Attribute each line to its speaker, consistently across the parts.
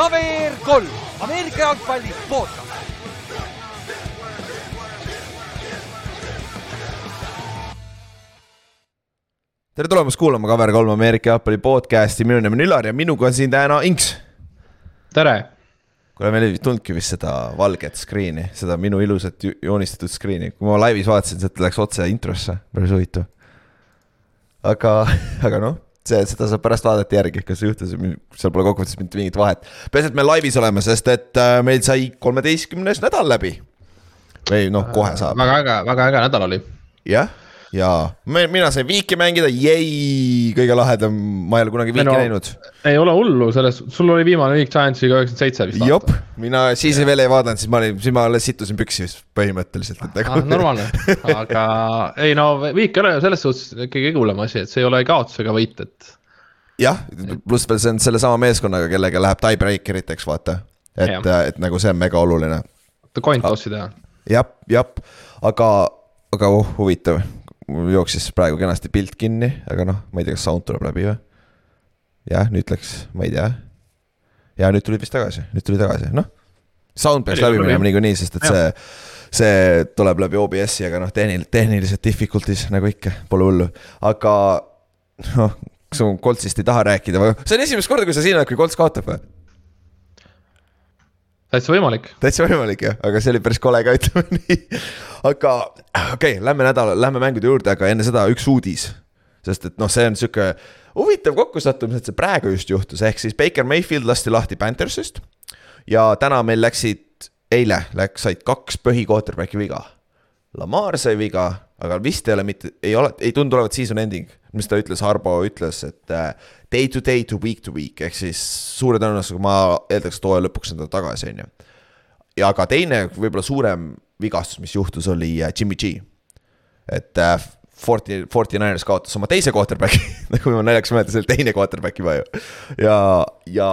Speaker 1: KVR kolm, Ameerika jalgpalli podcast.
Speaker 2: tere tulemast kuulama KVR3 Ameerika jalgpalli podcast'i, minu nimi on Ülar ja minuga on siin täna Inks.
Speaker 3: tere.
Speaker 2: kuule, meil ei tulnudki vist seda valget screen'i, seda minu ilusat joonistatud screen'i, kui ma laivis vaatasin, sealt läks otse introsse, päris huvitav. aga, aga noh, see, seda saab pärast vaadata järgi, kas juhtus, seal pole kokkuvõttes mitte mingit vahet. peaasi, et me laivis oleme, sest et äh, meil sai kolmeteistkümnes nädal läbi. või noh, kohe saab.
Speaker 3: väga äge, väga äge nädal oli.
Speaker 2: jah, ja me, mina sain viiki mängida, jäi kõige lahedam, ma ei ole kunagi viiki
Speaker 3: no,
Speaker 2: näinud.
Speaker 3: ei ole hullu, selles, sul oli viimane viik Giantsiga üheksakümmend seitse vist.
Speaker 2: jop, mina siis veel ei vaadanud, siis ma olin, siis ma alles sittusin püksi põhimõtteliselt, et nagu
Speaker 3: ah,. normaalne, aga ei no viik ei ole ju selles suhtes kõige hullem asi, et see ei ole kaotus ega võit, et.
Speaker 2: jah, pluss veel see on sellesama meeskonnaga, kellega läheb tiebreaker iteks, vaata. et, et nagu see on mega oluline.
Speaker 3: coin toss'i teha.
Speaker 2: jah, jah, aga, aga oh, huvitav mul jooksis praegu kenasti pilt kinni, aga noh, ma ei tea, kas sound tuleb läbi või? jah, nüüd läks, ma ei tea. ja nüüd tuli vist tagasi, nüüd tuli tagasi, noh. Sound peaks läbi minema niikuinii, sest et see, see tuleb läbi OBS-i, aga noh, tehnil-, tehnilised difficulties nagu ikka, pole hullu, aga noh, kas sa Koltsist ei taha rääkida või? see on esimest korda, kui sa siin oled, kui Kolts kaotab või?
Speaker 3: täitsa võimalik.
Speaker 2: täitsa võimalik jah, aga see oli päris kole ka, ütleme nii. Aga okei okay,, lähme nädala, lähme mängude juurde, aga enne seda üks uudis. sest et noh, see on sihuke huvitav kokkusattumus, et see praegu just juhtus, ehk siis Baker Mayfield lasti lahti Panthersist. ja täna meil läksid, eile läks, said kaks põhi quarterback'i viga. Lamar sai viga, aga vist ei ole mitte, ei ole, ei tundu olevat season ending, mis ta ütles, Harbo ütles, et äh, day to day to week to week ehk siis suure tõenäosusega ma eeldaks, et hooaja lõpuks on ta tagasi, on ju. ja ka teine võib-olla suurem vigastus, mis juhtus, oli äh, Jimmy G. et äh, Forty, Forty Niners kaotas oma teise quarterback'i nagu ma naljakas mäletan, see oli teine quarterback juba ju. ja, ja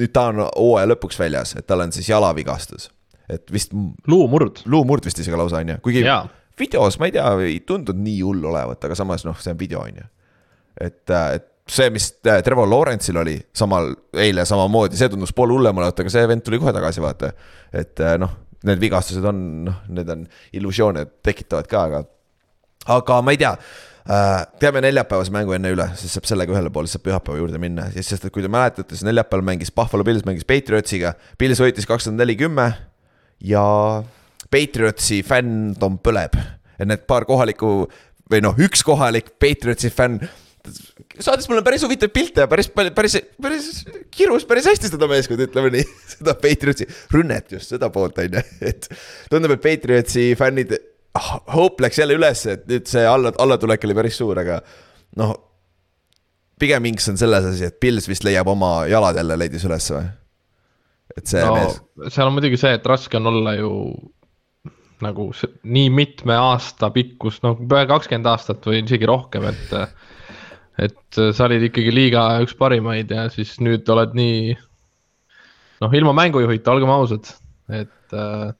Speaker 2: nüüd ta on hooaja lõpuks väljas, et tal on siis jalavigastus, et vist.
Speaker 3: luumurd.
Speaker 2: luumurd vist isegi lausa on ju, kuigi ja. videos ma ei tea, ei tundunud nii hull olevat, aga samas noh, see on video on ju. et, et see, mis Trevor Lawrence'il oli samal, eile samamoodi, see tundus pool hullem olevat, aga see vend tuli kohe tagasi, vaata. et noh, need vigastused on, noh, need on illusioone tekitavad ka, aga, aga ma ei tea teeme neljapäevase mängu enne üle, siis saab sellega ühele poole, saab pühapäeva juurde minna, sest et kui te mäletate, siis neljapäeval mängis Buffalo Bills mängis Patriotsiga. Bills võitis kakskümmend neli, kümme ja Patriotsi fändom põleb. et need paar kohalikku või noh, üks kohalik Patriotsi fänn saatis mulle päris huvitavaid pilte ja päris, päris, päris, päris kirus päris hästi seda meeskonda, ütleme nii. seda Patriotsi rünnet just seda poolt on ju, et tundub, et Patriotsi fännid oh,, hoop läks jälle üles, et nüüd see alla, allatulek oli päris suur, aga noh. pigem inks on selles asi, et Pils vist leiab oma jalad jälle leidis üles või? et see
Speaker 3: no,
Speaker 2: mees.
Speaker 3: seal on muidugi see, et raske on olla ju nagu nii mitme aasta pikkust, noh kakskümmend aastat või isegi rohkem, et et sa olid ikkagi liiga üks parimaid ja siis nüüd oled nii. noh, ilma mängujuhita, olgem ausad, et äh,.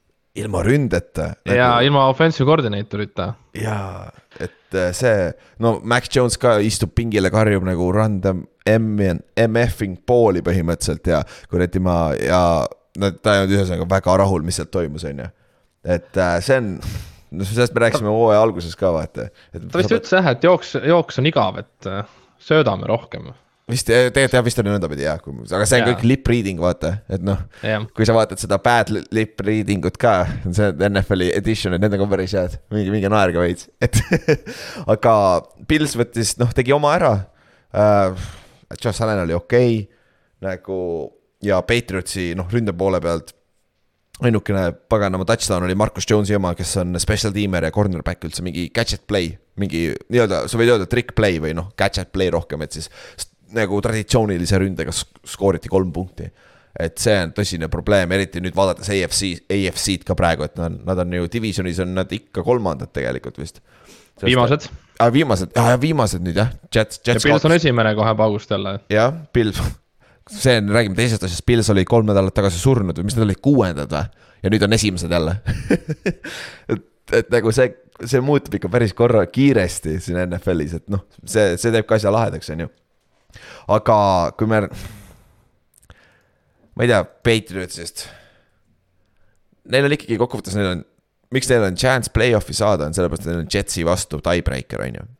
Speaker 2: ilma ründeta
Speaker 3: nagu.... ja ilma offensive koordineetorita.
Speaker 2: ja, et äh, see, no Max Jones ka istub pingile, karjub nagu random M, MF-ing pooli põhimõtteliselt ja kuradi ma ja no ta ei olnud ühesõnaga väga rahul, mis sealt toimus, on ju. et äh, see on no sellest me rääkisime hooaja alguses ka vaata.
Speaker 3: ta vist ütles jah, et jooks, jooks on igav, et äh, söödame rohkem.
Speaker 2: vist tegelikult jah, vist on nõndapädi jah, aga see on ja. kõik lip reading, vaata, et noh. kui sa vaatad seda bad lip reading ut ka, see NFL-i edition, et need on päris head, minge, minge naerge veits, et aga Pils võttis, noh, tegi oma ära uh,. Josh Allan oli okei okay, nagu ja Patriotsi noh, ründe poole pealt ainukene paganama touchdown oli Marcus Jones'i oma, kes on special teamer ja cornerback üldse mingi gadget play. mingi nii-öelda, sa võid öelda trick play või noh, gadget play rohkem, et siis nagu traditsioonilise ründega skooriti kolm punkti. et see on tõsine probleem, eriti nüüd vaadates AFC, AFC-d ka praegu, et nad, nad on ju divisionis on nad ikka kolmandad tegelikult vist.
Speaker 3: viimased.
Speaker 2: aa, viimased, aa viimased nüüd jah, Jets, Jets.
Speaker 3: ja Pils on esimene kohe paugust jälle.
Speaker 2: jah, Pils see on, räägime teisest asjast, Pils oli kolm nädalat tagasi surnud või mis nad olid, kuuendad või? ja nüüd on esimesed jälle et, et nagu see, see muutub ikka päris korra kiiresti siin NFL-is, et noh, see, see teeb ka asja lahedaks, on ju. aga kui me. ma ei tea, Patriotsist. Neil on ikkagi kokkuvõttes, neil on, miks neil on chance play-off'i saada, on sellepärast, et neil on Jetsi vastu tiebreaker, on ju.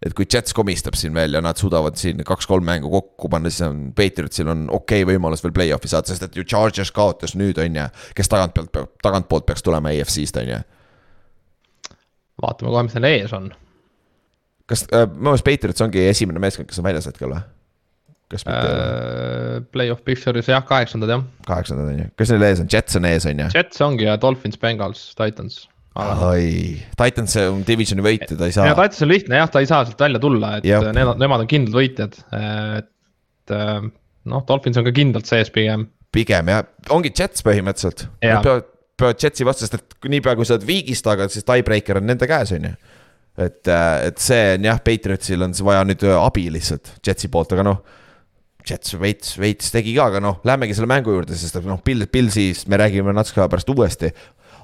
Speaker 2: Et kui Jets komistab siin veel ja nad suudavad siin kaks-kolm mängu kokku panna, siis on Patriotsil on okei okay võimalus veel play-off'i saada, sest et ju Chargers kaotas nüüd, on ju. kes tagantpoolt, tagantpoolt peaks tulema EFC-st, on ju.
Speaker 3: vaatame kohe, mis neil ees on.
Speaker 2: kas äh,, minu meelest Patriots ongi esimene meeskond, kes on väljas hetkel või?
Speaker 3: kas mitte äh,? Play-off picture'is jah, kaheksandad jah.
Speaker 2: kaheksandad on ju, kes neil ees on, Jets on ees on ju?
Speaker 3: Jets ongi ja Dolphins, Bengals, Titans.
Speaker 2: Oi, Titans on divisioni võitja, ta ei saa.
Speaker 3: ja Titans on lihtne jah, ta ei saa sealt välja tulla, et Jop. nemad, nemad on kindlad võitjad, et äh, noh, Dolphins on ka kindlalt sees pigem.
Speaker 2: pigem jah, ongi Jets põhimõtteliselt. Peavad, peavad Jetsi vastu, sest et niipea kui sa oled viigist tagant, siis tiebreaker on nende käes, on ju et, äh, et see on jah, Patriotsil on vaja nüüd abi lihtsalt Jetsi poolt, aga noh Jets veits, veits tegi ka, aga noh, lähmegi selle mängu juurde, sest noh, Bill, Pillsist me räägime natuke aja pärast uuesti.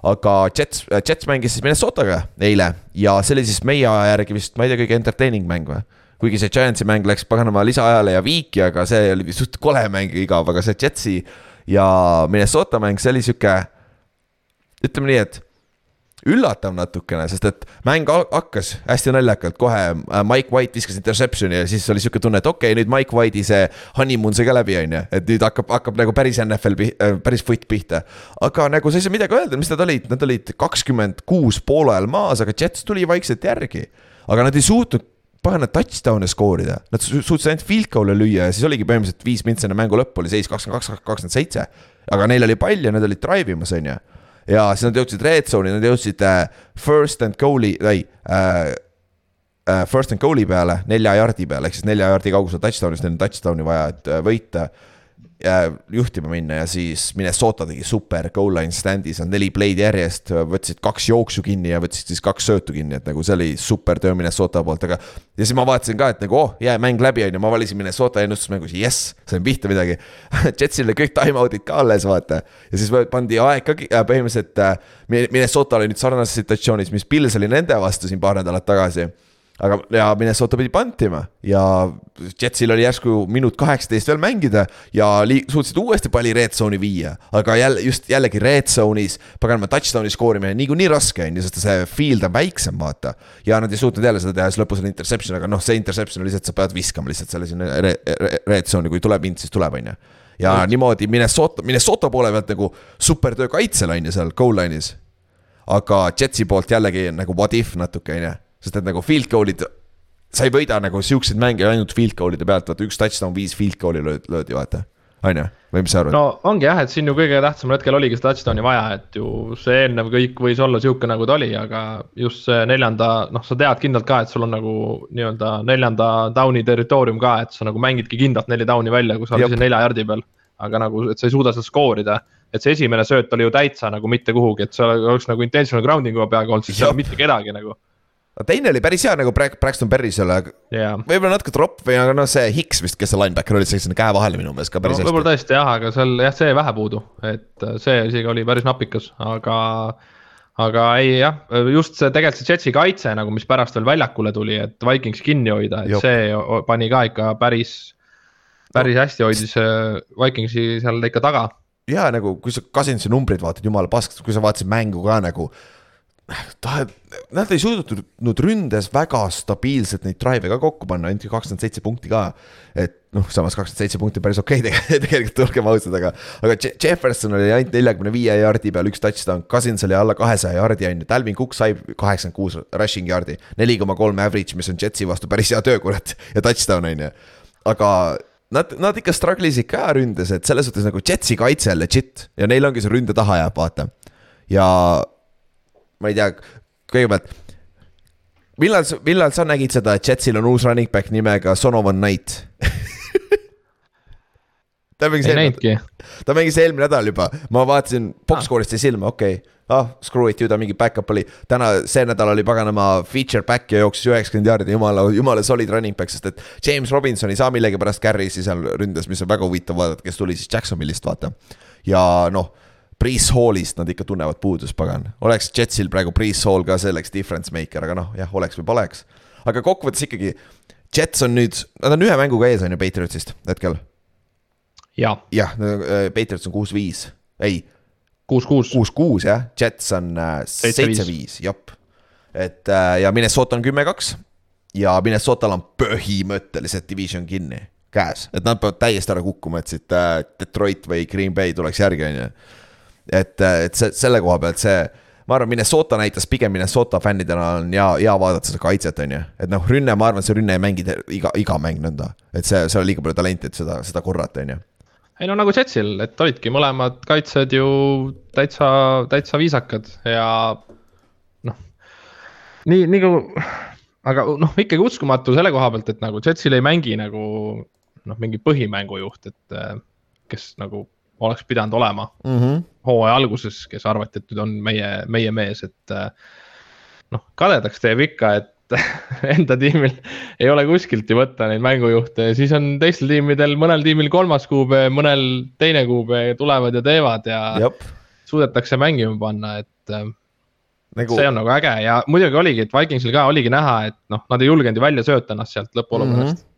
Speaker 2: Aga Jets, Jets mängis siis Minnesotaga eile ja see oli siis meie aja järgi vist, ma ei tea, kõige entertaining mäng või? kuigi see Giantsi mäng läks paganama lisaajale ja viiki, aga see oli suht kole mäng ja igav, aga see Jetsi ja Minnesota mäng, see oli sihuke. ütleme nii, et üllatav natukene, sest et mäng hakkas hästi naljakalt, kohe äh, Mike White viskas interception'i ja siis oli sihuke tunne, et okei okay,, nüüd Mike White'i see honeymoon sai ka läbi, on ju. et nüüd hakkab, hakkab nagu päris NFL, äh, päris foot pihta. aga nagu sa ei saa midagi öelda, mis nad olid, nad olid kakskümmend kuus poole ajal maas, aga Jets tuli vaikselt järgi. aga nad ei suutnud pagana touchdown'e skoorida, nad suutsid ainult field goal'e lüüa ja siis oligi põhimõtteliselt viis mintsi enne mängu lõppu oli seis kakskümmend kaks, kakskümmend seitse. aga neil oli pall ja nad olid drive imas, on ju ja siis nad jõudsid red zone'i, nad jõudsid äh, first and goal'i, ei äh, äh, first and goal'i peale, nelja jardi peale, ehk siis nelja jardi kaugusel touchdown'ist, neil on touchdown'i vaja, et äh, võita juhtima minna ja siis Minnesota tegi super goal line stand'is on neli play'd järjest, võtsid kaks jooksu kinni ja võtsid siis kaks söötu kinni, et nagu see oli super töö Minnesota poolt, aga. ja siis ma vaatasin ka, et nagu oh, jää mäng läbi, on ju, ma valisin Minnesota ennustusmängus, jess, sain pihta midagi Jetsil kõik time-out'id ka alles, vaata. ja siis pandi aeg ka äh, põhimõtteliselt äh,, Minnesota oli nüüd sarnases situatsioonis, mis Pils oli nende vastu siin paar nädalat tagasi aga, ja Minnesota pidi pantima ja Jetsil oli järsku minut kaheksateist veel mängida ja liig-, suutsid uuesti palli red zone'i viia. aga jälle, just jällegi red zone'is, paganama touchdown'i skoorimine niikuinii raske on ju, sest see field on väiksem, vaata. ja nad ei suutnud jälle seda teha, siis lõpus oli interception, aga noh, see interception oli lihtsalt, sa pead viskama lihtsalt selle sinna red zone'i, kui tuleb int, siis tuleb, on ju. ja mm. niimoodi Minnesota, Minnesota poole pealt nagu supertöö kaitsel on ju seal goal line'is. aga Jetsi poolt jällegi nagu what if natuke, on ju sest et nagu field goal'id, sa ei võida nagu siukseid mänge ainult field goal'ide pealt, vaata üks touchdown, viis field goal'i löödi, löödi vaata. on ju, või mis sa arvad?
Speaker 3: no ongi jah, et siin ju kõige tähtsamal hetkel oligi seda touchdown'i vaja, et ju see eelnev kõik võis olla sihuke, nagu ta oli, aga just see neljanda, noh, sa tead kindlalt ka, et sul on nagu nii-öelda neljanda down'i territoorium ka, et sa nagu mängidki kindlalt neli down'i välja, kui sa oled ise nelja jardi peal. aga nagu, et sa ei suuda seda skoorida et see esimene sööt oli ju täitsa nagu mitte kuhugi, et see oleks nagu intentional grounding'u peaaegu olnud, siis ei ole mitte kedagi nagu
Speaker 2: teine oli päris hea nagu Braxton Berry seal yeah., võib-olla natuke tropp või aga noh, see Hicks vist, kes see linebacker oli, sai sinna käe vahele minu meelest ka päris
Speaker 3: no, hästi. võib-olla tõesti jah, aga seal jah, see vähe puudu, et äh, see isegi oli päris napikas, aga. aga ei jah, just see tegelikult see Jetsi kaitse nagu, mis pärast veel väljakule tuli, et Vikings kinni hoida, et Jop. see pani ka ikka päris. päris hästi hoidis äh, Vikingsi seal ikka taga
Speaker 2: ja nagu, kui sa Cousinsi numbrid vaatad, jumala pask, kui sa vaatasid mängu ka nagu ta, nad ei suutnud ründes väga stabiilselt neid drive'e ka kokku panna, ainult kakskümmend seitse punkti ka. et noh, samas kakskümmend seitse punkti päris okei okay, tegelikult, olgem ausad, aga, aga Jefferson oli ainult neljakümne viie jardi peal üks touchdown, Cousins oli alla kahesaja jardi on ju, Dalvin Cook sai kaheksakümmend kuus rushing jardi. neli koma kolm average, mis on Jetsi vastu päris hea töö, kurat, ja touchdown on ju, aga nad, nad ikka struggle isid ka ründes, et selles suhtes nagu Jetsi kaitse legit ja neil ongi see ründe taha jääb, vaata. ja ma ei tea, kõigepealt. millal, millal sa nägid seda, et Jetsil on uus running back nimega Sonovan Knight ta mängis eelmine, ta mängis eelmine nädal juba, ma vaatasin, box-score'ist jäi silma, okei okay. ah, screw it, ju ta mingi back-up oli. täna, see nädal oli paganama feature back ja jooksis üheksakümmend jaardi, jumala, jumala solid running back, sest et James Robinson ei saa millegipärast carry'si seal ründes, mis on väga huvitav vaadata, kes tuli siis Jacksonville'ist, vaata. ja noh Priis Hallist nad ikka tunnevad puudust, pagan. oleks Jetsil praegu Priis Hall ka selleks difference maker, aga noh, jah, oleks või poleks. aga kokkuvõttes ikkagi, Jets on nüüd, nad on ühe mänguga ees, on ju, Patriotsist hetkel.
Speaker 3: jah
Speaker 2: jah, Patriots on kuus-viis, ei.
Speaker 3: kuus-kuus.
Speaker 2: kuus-kuus jah, Jets on seitse-viis, jep. et ja Minnesota on kümme-kaks ja Minnesotal on põhimõtteliselt division kinni käes, et nad peavad täiesti ära kukkuma, et siit Detroit või Green Bay tuleks järgi, on ju. Et, et see, selle koha pealt see ma arvan, Minnesota näitas pigem Minnesota fännidena on hea, hea vaadata seda kaitset, on ju. et noh, rünne, ma arvan, see rünne ei mängi iga, iga mäng nõnda. et see, seal on liiga palju talenti, et seda, seda korrata, on ju.
Speaker 3: ei no nagu Jetsil, et olidki mõlemad kaitsjad ju täitsa, täitsa viisakad ja noh. nii, nii kui, aga noh, ikkagi uskumatu selle koha pealt, et nagu Jetsil ei mängi nagu noh, mingi põhimängujuht, et kes nagu oleks pidanud olema mm -hmm. hooaja alguses, kes arvati, et nüüd on meie, meie mees, et. Äh, noh, kadedaks teeb ikka, et enda tiimil ei ole kuskilt ju võtta neid mängujuhte ja siis on teistel tiimidel, mõnel tiimil kolmas kuupäev, mõnel teine kuupäev tulevad ja teevad ja Jop. suudetakse mängima panna, et äh, nagu... see on nagu äge ja muidugi oligi, et Vikingsil ka oligi näha, et noh, nad ei julgenud ju välja sööta ennast sealt lõpuolukorrast mm. -hmm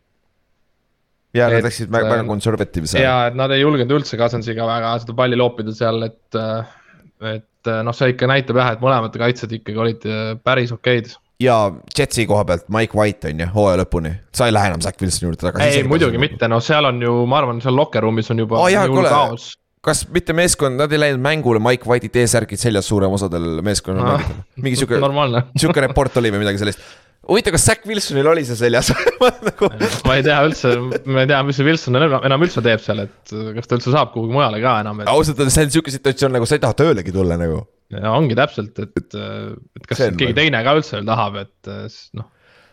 Speaker 2: ja nad läksid väga, väga konservatiivse.
Speaker 3: ja, et nad ei julgenud üldse Cousinsiga väga seda palli loopida seal, et, et noh, see ikka näitab jah, et mõlemad kaitsjad ikkagi olid äh, päris okeid
Speaker 2: ja Jetsi koha pealt Mike White on ju, hooaja lõpuni, sa ei lähe enam Zack Wilsoni juurde tagasi.
Speaker 3: ei, muidugi mitte, no seal on ju, ma arvan, seal locker room'is on juba
Speaker 2: oh, kaos. kas mitte meeskond, nad ei läinud mängule Mike White'i T-särgid seljas suurem osadel meeskonna no, mängijatel, mingi sihuke, sihuke report oli või midagi sellist huvitav, kas Zack Wilsonil oli see seljas
Speaker 3: nagu... ma ei tea üldse, ma ei tea, mis see Wilson enam üldse teeb seal, et kas ta üldse saab kuhugi mujale ka enam et....
Speaker 2: ausalt öeldes see on sihuke situatsioon nagu sa ei taha töölegi tulla nagu.
Speaker 3: ongi täpselt, et, et kas keegi teine ka üldse veel tahab, et noh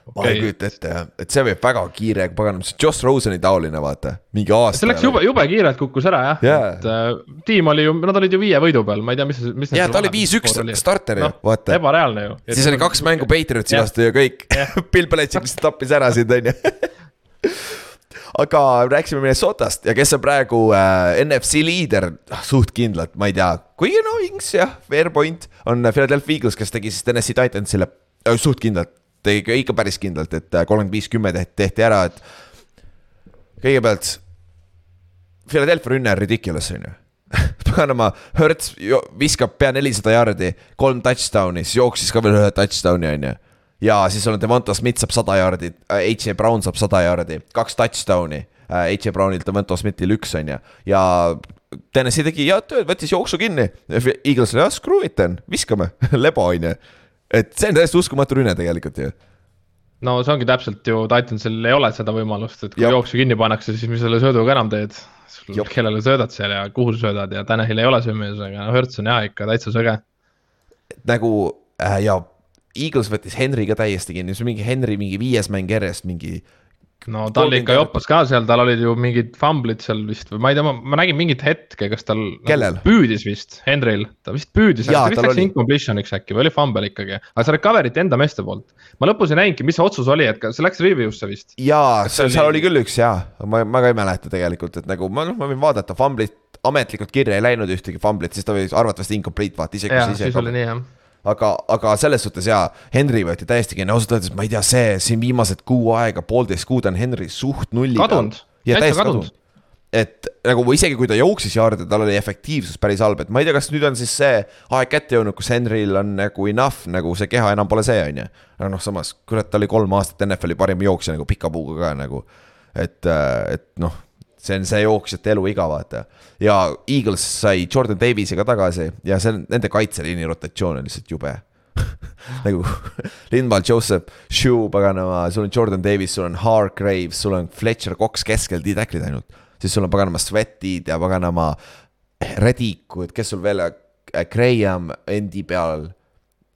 Speaker 2: okay.. ma ei kujuta ette jah, et see võib väga kiire, paganam, see Joss Roseni taoline, vaata, mingi aasta.
Speaker 3: see läks jube, jube kiirelt kukkus ära jah. Yeah., et äh, tiim oli ju, nad olid ju viie võidu peal, ma ei tea, mis, mis.
Speaker 2: jaa, ta oli viis-üks starter ju no,, vaata.
Speaker 3: ebareaalne ju.
Speaker 2: siis oli kaks mängu Patriotsi vastu ja kõik. Bill Belichik lihtsalt tappis ära sind, on ju aga rääkisime Minnesotast ja kes on praegu äh, NFC liider, ah, suht kindlalt, ma ei tea, kuigi no Ings jah, fair point, on Philadelphia Eagles, kes tegi siis Tennessee Titansile äh, suht kindlalt tegi ikka päris kindlalt, et äh, kolmkümmend viis, kümme tehti ära, et. kõigepealt, Philadelphia rünne on ridiculous, on ju paganama, Hertz viskab pea nelisada jaardi, kolm touchdown'i, siis jooksis ka veel ühe touchdown'i, on ju. ja siis on Devonta Smith saab sada jaardi, H.J. Brown saab sada jaardi, kaks touchdown'i. H.J. Brownilt Devonta Smithil üks, on ju, ja Tennessee tegi head tööd, võttis jooksu kinni. Eagles oli jah, screw it then, viskame lebo on ju et see on täiesti uskumatu rünne tegelikult ju
Speaker 3: no see ongi täpselt ju, Titansil ei ole seda võimalust, et kui Jop. jooksu kinni pannakse, siis mis selle sööduga enam teed. kellele söödad seal ja kuhu söödad ja Tanahil ei ole see mees, aga Hertz on jah ikka täitsa söge.
Speaker 2: nagu äh, ja Eagles võttis Henry ka täiesti kinni, see on mingi Henry mingi viies mäng järjest mingi
Speaker 3: no tal ikka joppas ka seal, tal olid ju mingid famblid seal vist või ma ei tea, ma nägin mingit hetke, kas tal
Speaker 2: nagu,
Speaker 3: püüdis vist, Henril, ta vist püüdis, ta vist läks oli... incompletion'iks äkki või oli fumble ikkagi, aga see recovery'ti enda meeste poolt. ma lõpus ei näinudki, mis see otsus oli, et kas see läks review'sse vist?
Speaker 2: jaa, seal, seal oli küll üks jaa, ma, ma ka ei mäleta tegelikult, et nagu ma noh, ma võin vaadata, fumblit ametlikult kirja ei läinud ühtegi fumblit, siis ta võis arvatavasti incomplete vaata, isegi
Speaker 3: kui see ise. siis oli nii jah
Speaker 2: aga, aga selles suhtes jaa, Henry võeti täiesti kinni, ausalt öeldes ma ei tea, see siin viimased kuu aega, poolteist kuud on Henry suht nulli
Speaker 3: kadunud, täitsa kadunud.
Speaker 2: et nagu isegi kui ta jooksis jaarde, tal oli efektiivsus päris halb, et ma ei tea, kas nüüd on siis see aeg kätte jõudnud, kus Henryl on nagu enough, nagu see keha enam pole see, on ju. aga noh, samas kurat, ta oli kolm aastat NFL-i parim jooksja nagu pika puuga ka nagu. et, et noh, see on see jooksjate eluiga, vaata. ja Eagles sai Jordan Davis'iga tagasi ja see on nende kaitseliini rotatsioon on lihtsalt jube nagu Lindval, Joseph, Shoe, paganama, sul on Jordan Davis, sul on Hargraves, sul on Fletcher Cox keskel, D-tacklid ainult. siis sul on paganama Sweatid ja paganama Redikud, kes sul veel, Graham endi peal.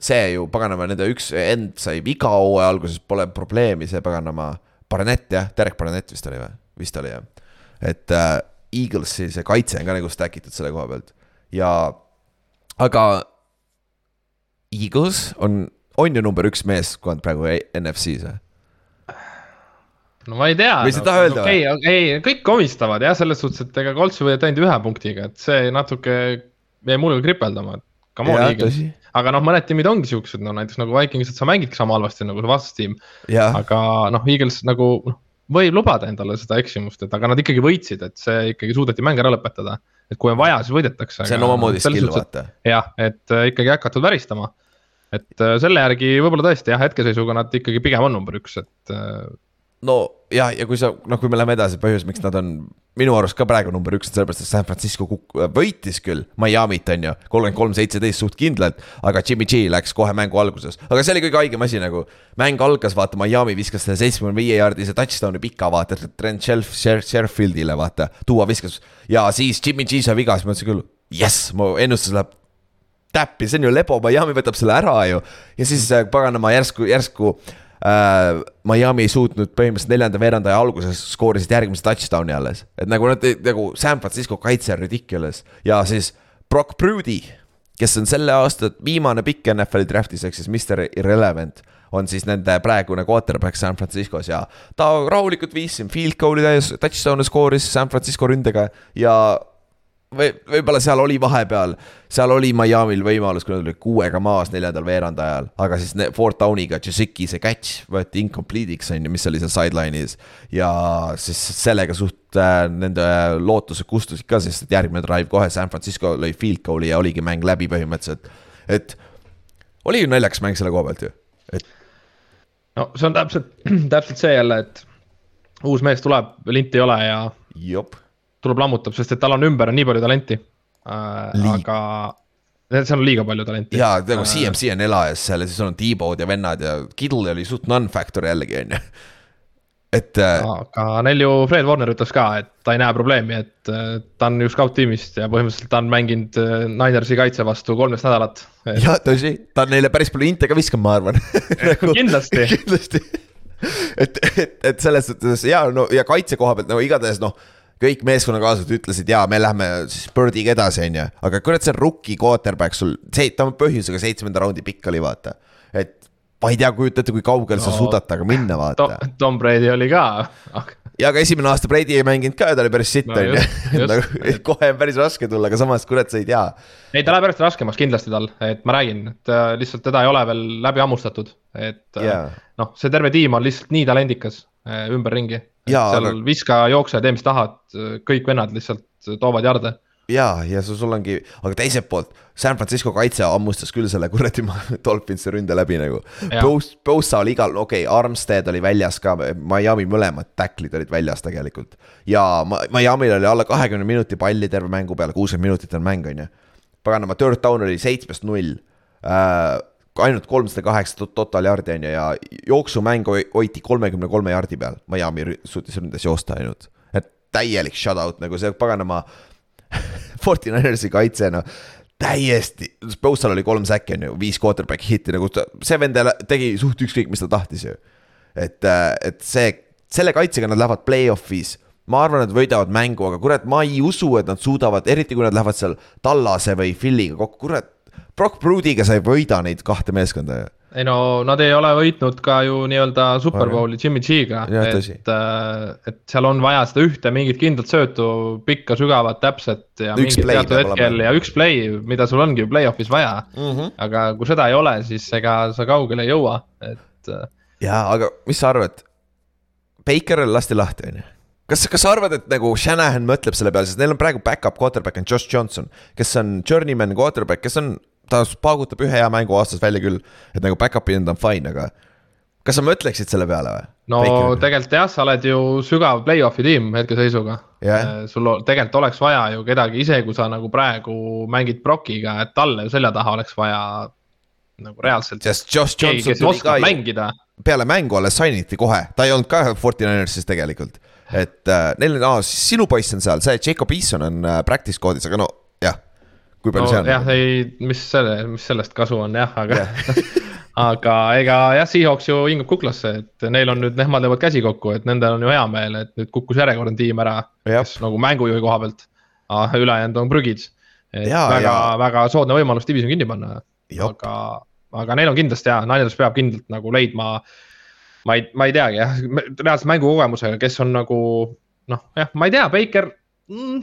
Speaker 2: see ju paganama, nende üks end sai viga hooaja alguses, pole probleemi, see paganama. Barnett jah, Derek Barnett vist oli või? vist oli jah et äh, Eaglesi see kaitse on ka nagu stack itud selle koha pealt ja, aga Eagles on, on ju number üks meeskond praegu NFC-s või?
Speaker 3: no ma ei tea.
Speaker 2: või sa ei taha öelda
Speaker 3: või? ei, ei, kõik komistavad jah, selles suhtes, et ega Coltsi võidab ainult ühe punktiga, et see natuke jäi mulle kripeldama, et come on Eagles. aga noh, mõned tiimid ongi siuksed, no näiteks nagu Vikings, et sa mängidki sama halvasti nagu see vastastiim. aga noh, Eagles nagu noh võib lubada endale seda eksimust, et aga nad ikkagi võitsid, et see ikkagi suudeti mäng ära lõpetada. et kui on vaja, siis võidetakse.
Speaker 2: see on omamoodi skill, vaata.
Speaker 3: jah, et äh, ikkagi hakatud väristama. et äh, selle järgi võib-olla tõesti jah, hetkeseisuga nad ikkagi pigem on number üks, et äh,
Speaker 2: no ja, ja kui sa, noh, kui me läheme edasi, põhjus, miks nad on minu arust ka praegu number üks, on sellepärast, et San Francisco võitis küll Miami't, on ju, kolmkümmend kolm, seitseteist suht kindlalt, aga Jimmy G läks kohe mängu alguses, aga see oli kõige haigem asi nagu. mäng algas, vaata, Miami viskas selle seitsmekümne viie jaardise touchdown'i pika, vaata, Trent Shelf, Sherfieldile, vaata, tuua viskas. ja siis Jimmy G sai viga, siis ma mõtlesin küll, jess, mu ennustus läheb täppi, see on ju lebo, Miami võtab selle ära ju. ja siis äh, paganama järsku, järsku Miami ei suutnud põhimõtteliselt neljanda veerandaja alguses skoorisid järgmise touchdown'i alles. et nagu nad, nagu San Francisco kaitse on ridiculous ja siis Brock Prudy, kes on selle aasta viimane pikk NFL-i draft'is ehk siis Mr Irrelevant on siis nende praegune quarterback San Franciscos ja ta rahulikult viis siin field goal'i täis, touchdown'e skooris San Francisco ründega ja või võib-olla seal oli vahepeal, seal oli Miami'l võimalus, kui nad olid kuuega maas neljandal veerandajal, aga siis fourth down'iga Jasicki see catch võeti incomplete'iks on ju, mis oli seal sideline'is. ja siis sellega suht äh, nende lootused kustusid ka, sest et järgmine drive kohe San Francisco lõi field goal'i ja oligi mäng läbi põhimõtteliselt. et oli ju naljakas mäng selle koha pealt ju, et.
Speaker 3: no see on täpselt, täpselt see jälle, et uus mees tuleb, linti ei ole ja.
Speaker 2: jop
Speaker 3: tuleb lammutab, sest et tal on ümber on nii palju talenti äh,. aga seal on liiga palju talenti.
Speaker 2: jaa, nagu CMC on elajas seal ja siis on T-Bow'd ja vennad ja Kittle oli suht non-factor jällegi, on ju. et.
Speaker 3: Äh, aga neil ju Fred Warner ütles ka, et ta ei näe probleemi, et äh, ta on ju scout-tiimist ja põhimõtteliselt ta on mänginud äh, Ninersi kaitse vastu kolmteist nädalat
Speaker 2: et.... jah, tõsi, ta on neile päris palju inte ka viskanud, ma arvan
Speaker 3: nagu, kindlasti
Speaker 2: kindlasti et, et, et selles suhtes ja no ja kaitse koha pealt nagu igatahes noh kõik meeskonnakaaslased ütlesid, jaa, me lähme siis Birdiga edasi, on ju, aga kurat, see on rookie quarterback sul, see, ta on põhjusega seitsmenda raundi pikk oli, vaata. et ma ei tea, kujuta ette, kui kaugele no, sa suudad temaga minna, vaata
Speaker 3: Tom,. Tom Brady oli ka
Speaker 2: ja aga esimene aasta Brady ei mänginud ka ja ta oli päris sitt, on ju. nagu kohe on päris raske tulla, aga samas, kurat, sa ei tea.
Speaker 3: ei, ta läheb järjest raskemaks kindlasti tal, et ma räägin, et äh, lihtsalt teda ei ole veel läbi hammustatud, et yeah. äh, noh, see terve tiim on lihtsalt nii talendikas äh, ümberringi seal aga... viska, jookse, tee mis tahad, kõik vennad lihtsalt toovad jarde
Speaker 2: ja, ja sul ongi, aga teiselt poolt San Francisco kaitse hammustas küll selle kuradi Dolphinsi ründe läbi nagu. Bosa oli igal, okei okay,, Armstead oli väljas ka, Miami mõlemad tacklid olid väljas tegelikult. ja Miami'l oli alla kahekümne minuti palli terve mängu peale, kuuskümmend minutit on mäng, on ju. paganama, third down oli seitsmest null äh, ainult kolmsada kaheksa total yard'i on ju ja jooksumäng hoiti kolmekümne kolme yard'i peal, Miami suutis ründes joosta ainult. et täielik shutout nagu see paganama Fortinanersi kaitse noh, täiesti, Bossal oli kolm säkki on ju, viis quarterback hitti nagu see vend tegi suht ükskõik, mis ta tahtis ju. et, äh, et see, selle kaitsega nad lähevad play-off'is ma arvan, et võidavad mängu, aga kurat, ma ei usu, et nad suudavad, eriti kui nad lähevad seal Tallase või Philly'ga kokku, kurat Brock Prudiga sa ei võida neid kahte meeskonda ju
Speaker 3: ei no nad ei ole võitnud ka ju nii-öelda Superbowli Jimmy G-ga, et, äh, et seal on vaja seda ühte mingit kindlat söötu, pikka, sügavat, täpset ja üks mingit teatud hetkel ja üks play, mida sul ongi ju play-off'is vaja mm. -hmm. aga kui seda ei ole, siis ega sa kaugele ei jõua, et. Äh,
Speaker 2: ja, aga mis sa arvad? Baker lasti lahti, on ju kas, kas sa arvad, et nagu Shanahan mõtleb selle peale, sest neil on praegu back-up quarterback on Josh Johnson, kes on journeyman quarterback, kes on ta paugutab ühe hea mängu aastas välja küll, et nagu back-up'i enda on fine, aga kas sa mõtleksid selle peale või?
Speaker 3: no tegelikult jah, sa oled ju sügav play-off'i tiim hetkeseisuga
Speaker 2: yeah..
Speaker 3: sul tegelikult oleks vaja ju kedagi, isegi kui sa nagu praegu mängid Brockiga, et talle ju selja taha oleks vaja nagu reaalselt.
Speaker 2: sest Josh Johnson
Speaker 3: tuli ka mängida.
Speaker 2: peale mängu alles signiti kohe, ta ei olnud ka Fortinanersis tegelikult. et äh, neil on, aa, sinu poiss on seal, see Jacob Eason on äh, practice code'is, aga no kui palju no, see on?
Speaker 3: jah, ei, mis selle, mis sellest kasu on jah, aga yeah. aga ega jah, Seahawks ju hingab kuklasse, et neil on nüüd, nemad löövad käsi kokku, et nendel on ju hea meel, et nüüd kukkus järjekordne tiim ära, kes nagu mängujuhi koha pealt. ülejäänud on prügid. et ja, väga, väga soodne võimalus division kinni panna. aga, aga neil on kindlasti hea, Niners peab kindlalt nagu leidma. ma ei, ma ei teagi jah, reaalselt mängukogemusega, kes on nagu noh, jah, ma ei tea, Baker mm,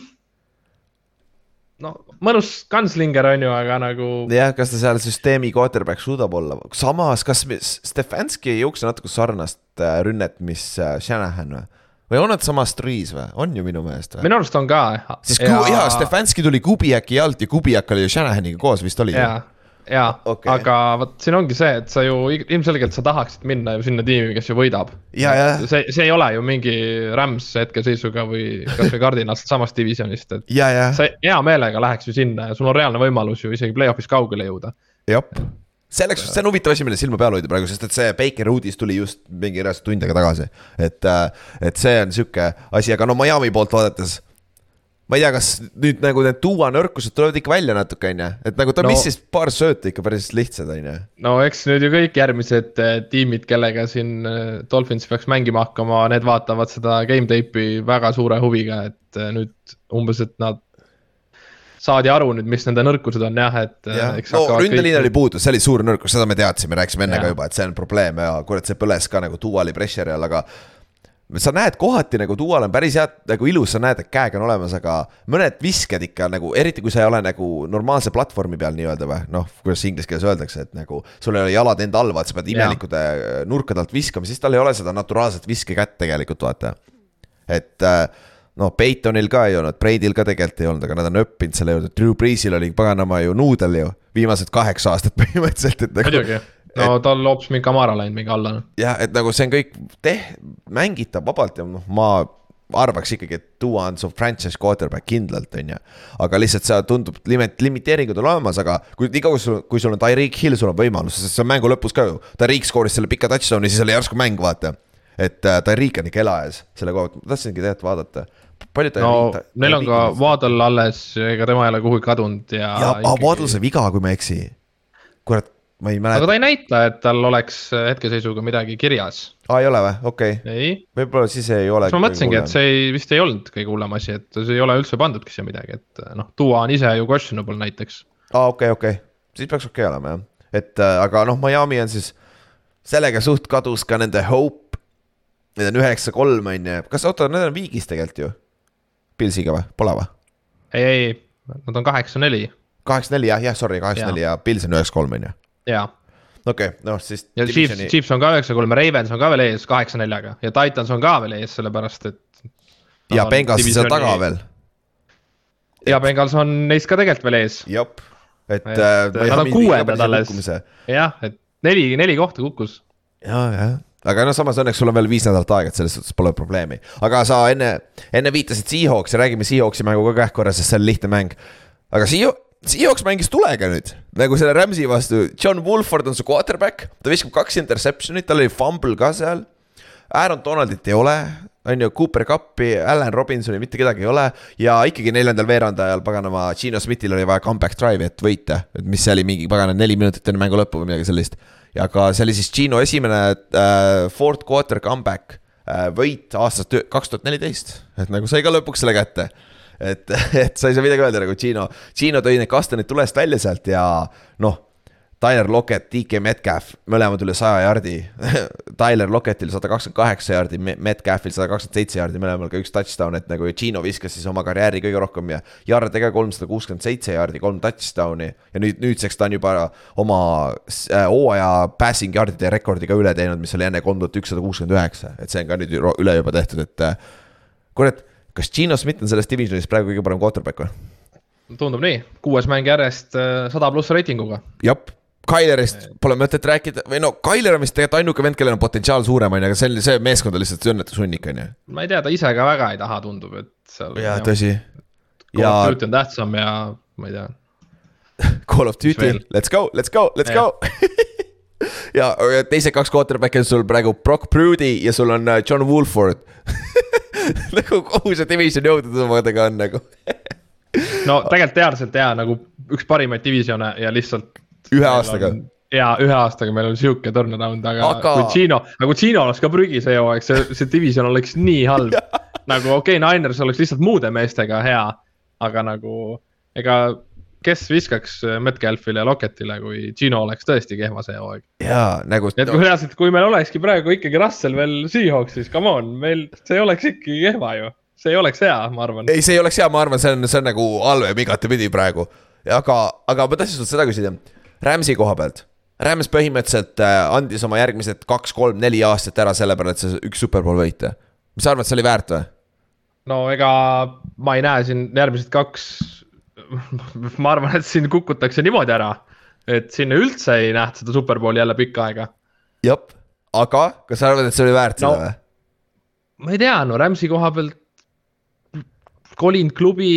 Speaker 3: no mõnus kantslinger on ju, aga nagu.
Speaker 2: jah, kas ta seal süsteemi quarterback suudab olla, samas, kas Stefanski ei jookse natuke sarnast äh, rünnet, mis äh, Shanahan või? või on nad samast Ruiz või, on ju minu meelest või?
Speaker 3: minu arust on ka.
Speaker 2: sest ja... jaa, Stefanski tuli Kubiaki alt ja Kubiak oli ju Shanahaniga koos vist oli.
Speaker 3: jaa, jaa okay., aga vot siin ongi see, et sa ju ilmselgelt sa tahaksid minna ju sinna tiimi, kes ju võidab. see, see ei ole ju mingi Rams hetkeseisuga või kasvõi Cardinalist samast divisjonist, et
Speaker 2: ja, ja.
Speaker 3: sa hea meelega läheks ju sinna ja sul on reaalne võimalus ju isegi play-off'is kaugele jõuda.
Speaker 2: jah see oleks, see on huvitav asi, mille silma peal hoida praegu, sest et see Baker uudis tuli just mingi reaalselt tund aega tagasi. et, äh, et see on sihuke asi, aga no Miami poolt vaadates. Ma ei tea, kas nüüd nagu need tuua nõrkused tulevad ikka välja natuke, on ju, et nagu ta no, missis paar sööta ikka päris lihtsad, on ju.
Speaker 3: no eks nüüd ju kõik järgmised äh, tiimid, kellega siin äh, Dolphins peaks mängima hakkama, need vaatavad seda game tape'i väga suure huviga, et nüüd umbes, et nad saadi aru nüüd, mis nende nõrkused on jah, et
Speaker 2: ja.. no ründeliin kõik... oli puudus, see oli suur nõrkus, seda me teadsime, rääkisime enne ja. ka juba, et see on probleem ja kurat, see põles ka nagu Duali pressure'i all, aga sa näed kohati nagu Dual on päris head, nagu ilus, sa näed, et käeg on olemas, aga mõned visked ikka nagu, eriti kui sa ei ole nagu normaalse platvormi peal nii-öelda või noh, kuidas inglise keeles öeldakse, et nagu sul ei ole jalad enda all, vaat sa pead imelikude nurkade alt viskama, siis tal ei ole seda naturaalset viskekätt tegelikult, vaata. et äh, noh, Peitonil ka ei olnud, Breidil ka tegelikult ei olnud, aga nad on õppinud selle juurde, Drew Breesil oli paganama ju nuudel ju, viimased kaheksa aastat põhimõtteliselt, et
Speaker 3: nagu. No et, tal hoopis mingi Kamara läinud mingi alla.
Speaker 2: jah, et nagu see on kõik teh-, mängitav vabalt ja noh, ma arvaks ikkagi, et Duo on su franchise quarterback kindlalt, on ju. aga lihtsalt see tundub, limit-, limiteeringud on olemas, aga kui nii kaua sul, kui sul on Tyreek Hill, sul on võimalus, sest see on mängu lõpus ka ju. Tyreek skooris selle pika touchdown'i, siis oli järsku mäng, vaata. et äh, Tyreek on ikka ela ees selle koha pealt, ma tahtsingi tegelikult vaadata
Speaker 3: palju ta. no ta, neil on ka Waddle alles, ega tema ei ole kuhugi kadunud ja.
Speaker 2: ja ikkagi..., Waddle sai viga, kui ma ei eksi. kurat, ma ei mäleta.
Speaker 3: aga ta ei näita, et tal oleks hetkeseisuga midagi kirjas.
Speaker 2: aa, ei ole või, okei okay.. võib-olla siis ei ole.
Speaker 3: ma mõtlesingi, et see ei, vist ei olnud kõige hullem asi, et see ei ole üldse pandudki siia midagi, et noh, Duo on ise ju questionable näiteks.
Speaker 2: aa, okei okay,, okei okay., siis peaks okei okay olema jah, et äh, aga noh, Miami on siis sellega suht kadus ka nende hope. Need on üheksa kolm on ju, kas oota, need on viigis tegelikult ju Pilsiga või, pole või?
Speaker 3: ei, ei, nad on kaheksa-neli.
Speaker 2: kaheksa-neli jah, jah, sorry, kaheksa-neli ja Pils on üheksa-kolm on ju.
Speaker 3: Jaa.
Speaker 2: okei okay,, noh siis.
Speaker 3: ja. Chiefs, Chiefs on ka üheksa-kolm ja Ravens on ka veel ees kaheksa-neljaga ja Titans on ka veel ees, sellepärast et.
Speaker 2: ja Bengals on seal taga veel.
Speaker 3: ja Bengals on neist ka tegelikult veel ees.
Speaker 2: jep,
Speaker 3: et, et. Äh, nad on kuuendad alles. jah, et neli, neli kohta kukkus.
Speaker 2: ja, jah aga noh, samas õnneks sul on veel viis nädalat aega, et selles suhtes pole probleemi. aga sa enne, enne viitasid Seahawksi, räägime Seahawksi mängu ka kähku ära, sest see on lihtne mäng. aga Seahawks, Seahawks mängis tulega nüüd, nagu selle Rams'i vastu, John Wolford on su quarterback, ta viskab kaks interception'it, tal oli fumble ka seal. Aaron Donaldit ei ole, on ju, Cooper Cupi, Allan Robinsoni, mitte kedagi ei ole. ja ikkagi neljandal veerandajal paganama, Gino Smithil oli vaja comeback drive'i, et võita, et mis see oli, mingi pagana neli minutit enne mängu lõppu või midagi sellist. Ja ka see oli siis Gino esimene äh, fourth quarter comeback äh, võit aastast kaks tuhat neliteist, et nagu sai ka lõpuks selle kätte et, et sa ei saa midagi öelda nagu Gino, Gino tõi need kastanid tulest välja sealt ja noh, Tyler Lockett, DK Metcalf, mõlemad üle saja jardi Tyler Lockettil sada kakskümmend kaheksa jardi, Metcalfil sada kakskümmend seitse jardi, mõlemal ka üks touchdown, et nagu Gino viskas siis oma karjääri kõige rohkem ja. Jarde ka kolmsada kuuskümmend seitse jardi, kolm touchdown'i ja nüüd, nüüdseks ta on juba oma äh, hooaja passing yard'ide rekordi ka üle teinud, mis oli enne kolm tuhat ükssada kuuskümmend üheksa, et see on ka nüüd üle juba tehtud, et. Äh, kurat, kas Gino Smith on selles divisionis praegu kõige parem quarterback või?
Speaker 3: tundub nii, kuues mäng järjest äh, sada pluss reitinguga.
Speaker 2: jep Kailerist pole mõtet rääkida või no Kailer on vist tegelikult ainuke vend, kellel on potentsiaal suurem, on ju, aga see, see meeskond on lihtsalt õnnetushunnik, on ju.
Speaker 3: ma ei tea, ta ise ka väga ei taha, tundub, et seal.
Speaker 2: jaa, tõsi.
Speaker 3: Call of Duty on tähtsam ja ma ei tea.
Speaker 2: Call of Duty, let's go, let's go, let's ja. go ja teised kaks quarterback'i on sul praegu Brock Prudy ja sul on äh, John Woolford nagu kogu see division jõudude omadega on nagu.
Speaker 3: No tegelikult reaalselt jaa, nagu üks parimaid divisione ja lihtsalt
Speaker 2: ühe aastaga.
Speaker 3: Ja ühe aastaga meil on sihuke turnaround, aga, aga... kui Gino, nagu Gino oleks ka prügi see hooaeg, see, see division oleks nii halb. Nagu okei okay,, Niners oleks lihtsalt muude meestega hea, aga nagu ega kes viskaks Metcalfile ja Locketile, kui Gino oleks tõesti kehva see hooaeg.
Speaker 2: jaa, nagu.
Speaker 3: et kui reaalselt, kui meil olekski praegu ikkagi Russell veel Seahawksis, come on, meil, see oleks ikkagi kehva ju. see ei oleks hea, ma arvan.
Speaker 2: ei, see ei oleks hea, ma arvan, see on, see on nagu halvem igatepidi praegu. aga, aga ma tahtsin sult seda küsida Rams'i koha pealt. Rams põhimõtteliselt äh, andis oma järgmised kaks-kolm-neli aastat ära selle peale, et see üks superpool võita. mis sa arvad, see oli väärt või?
Speaker 3: no ega ma ei näe siin järgmised kaks, ma arvan, et siin kukutakse niimoodi ära, et sinna üldse ei nähta seda superbowli jälle pikka aega.
Speaker 2: jah, aga kas sa arvad, et see oli väärt no, seda või?
Speaker 3: ma ei tea, no Rams'i koha pealt kolinud klubi.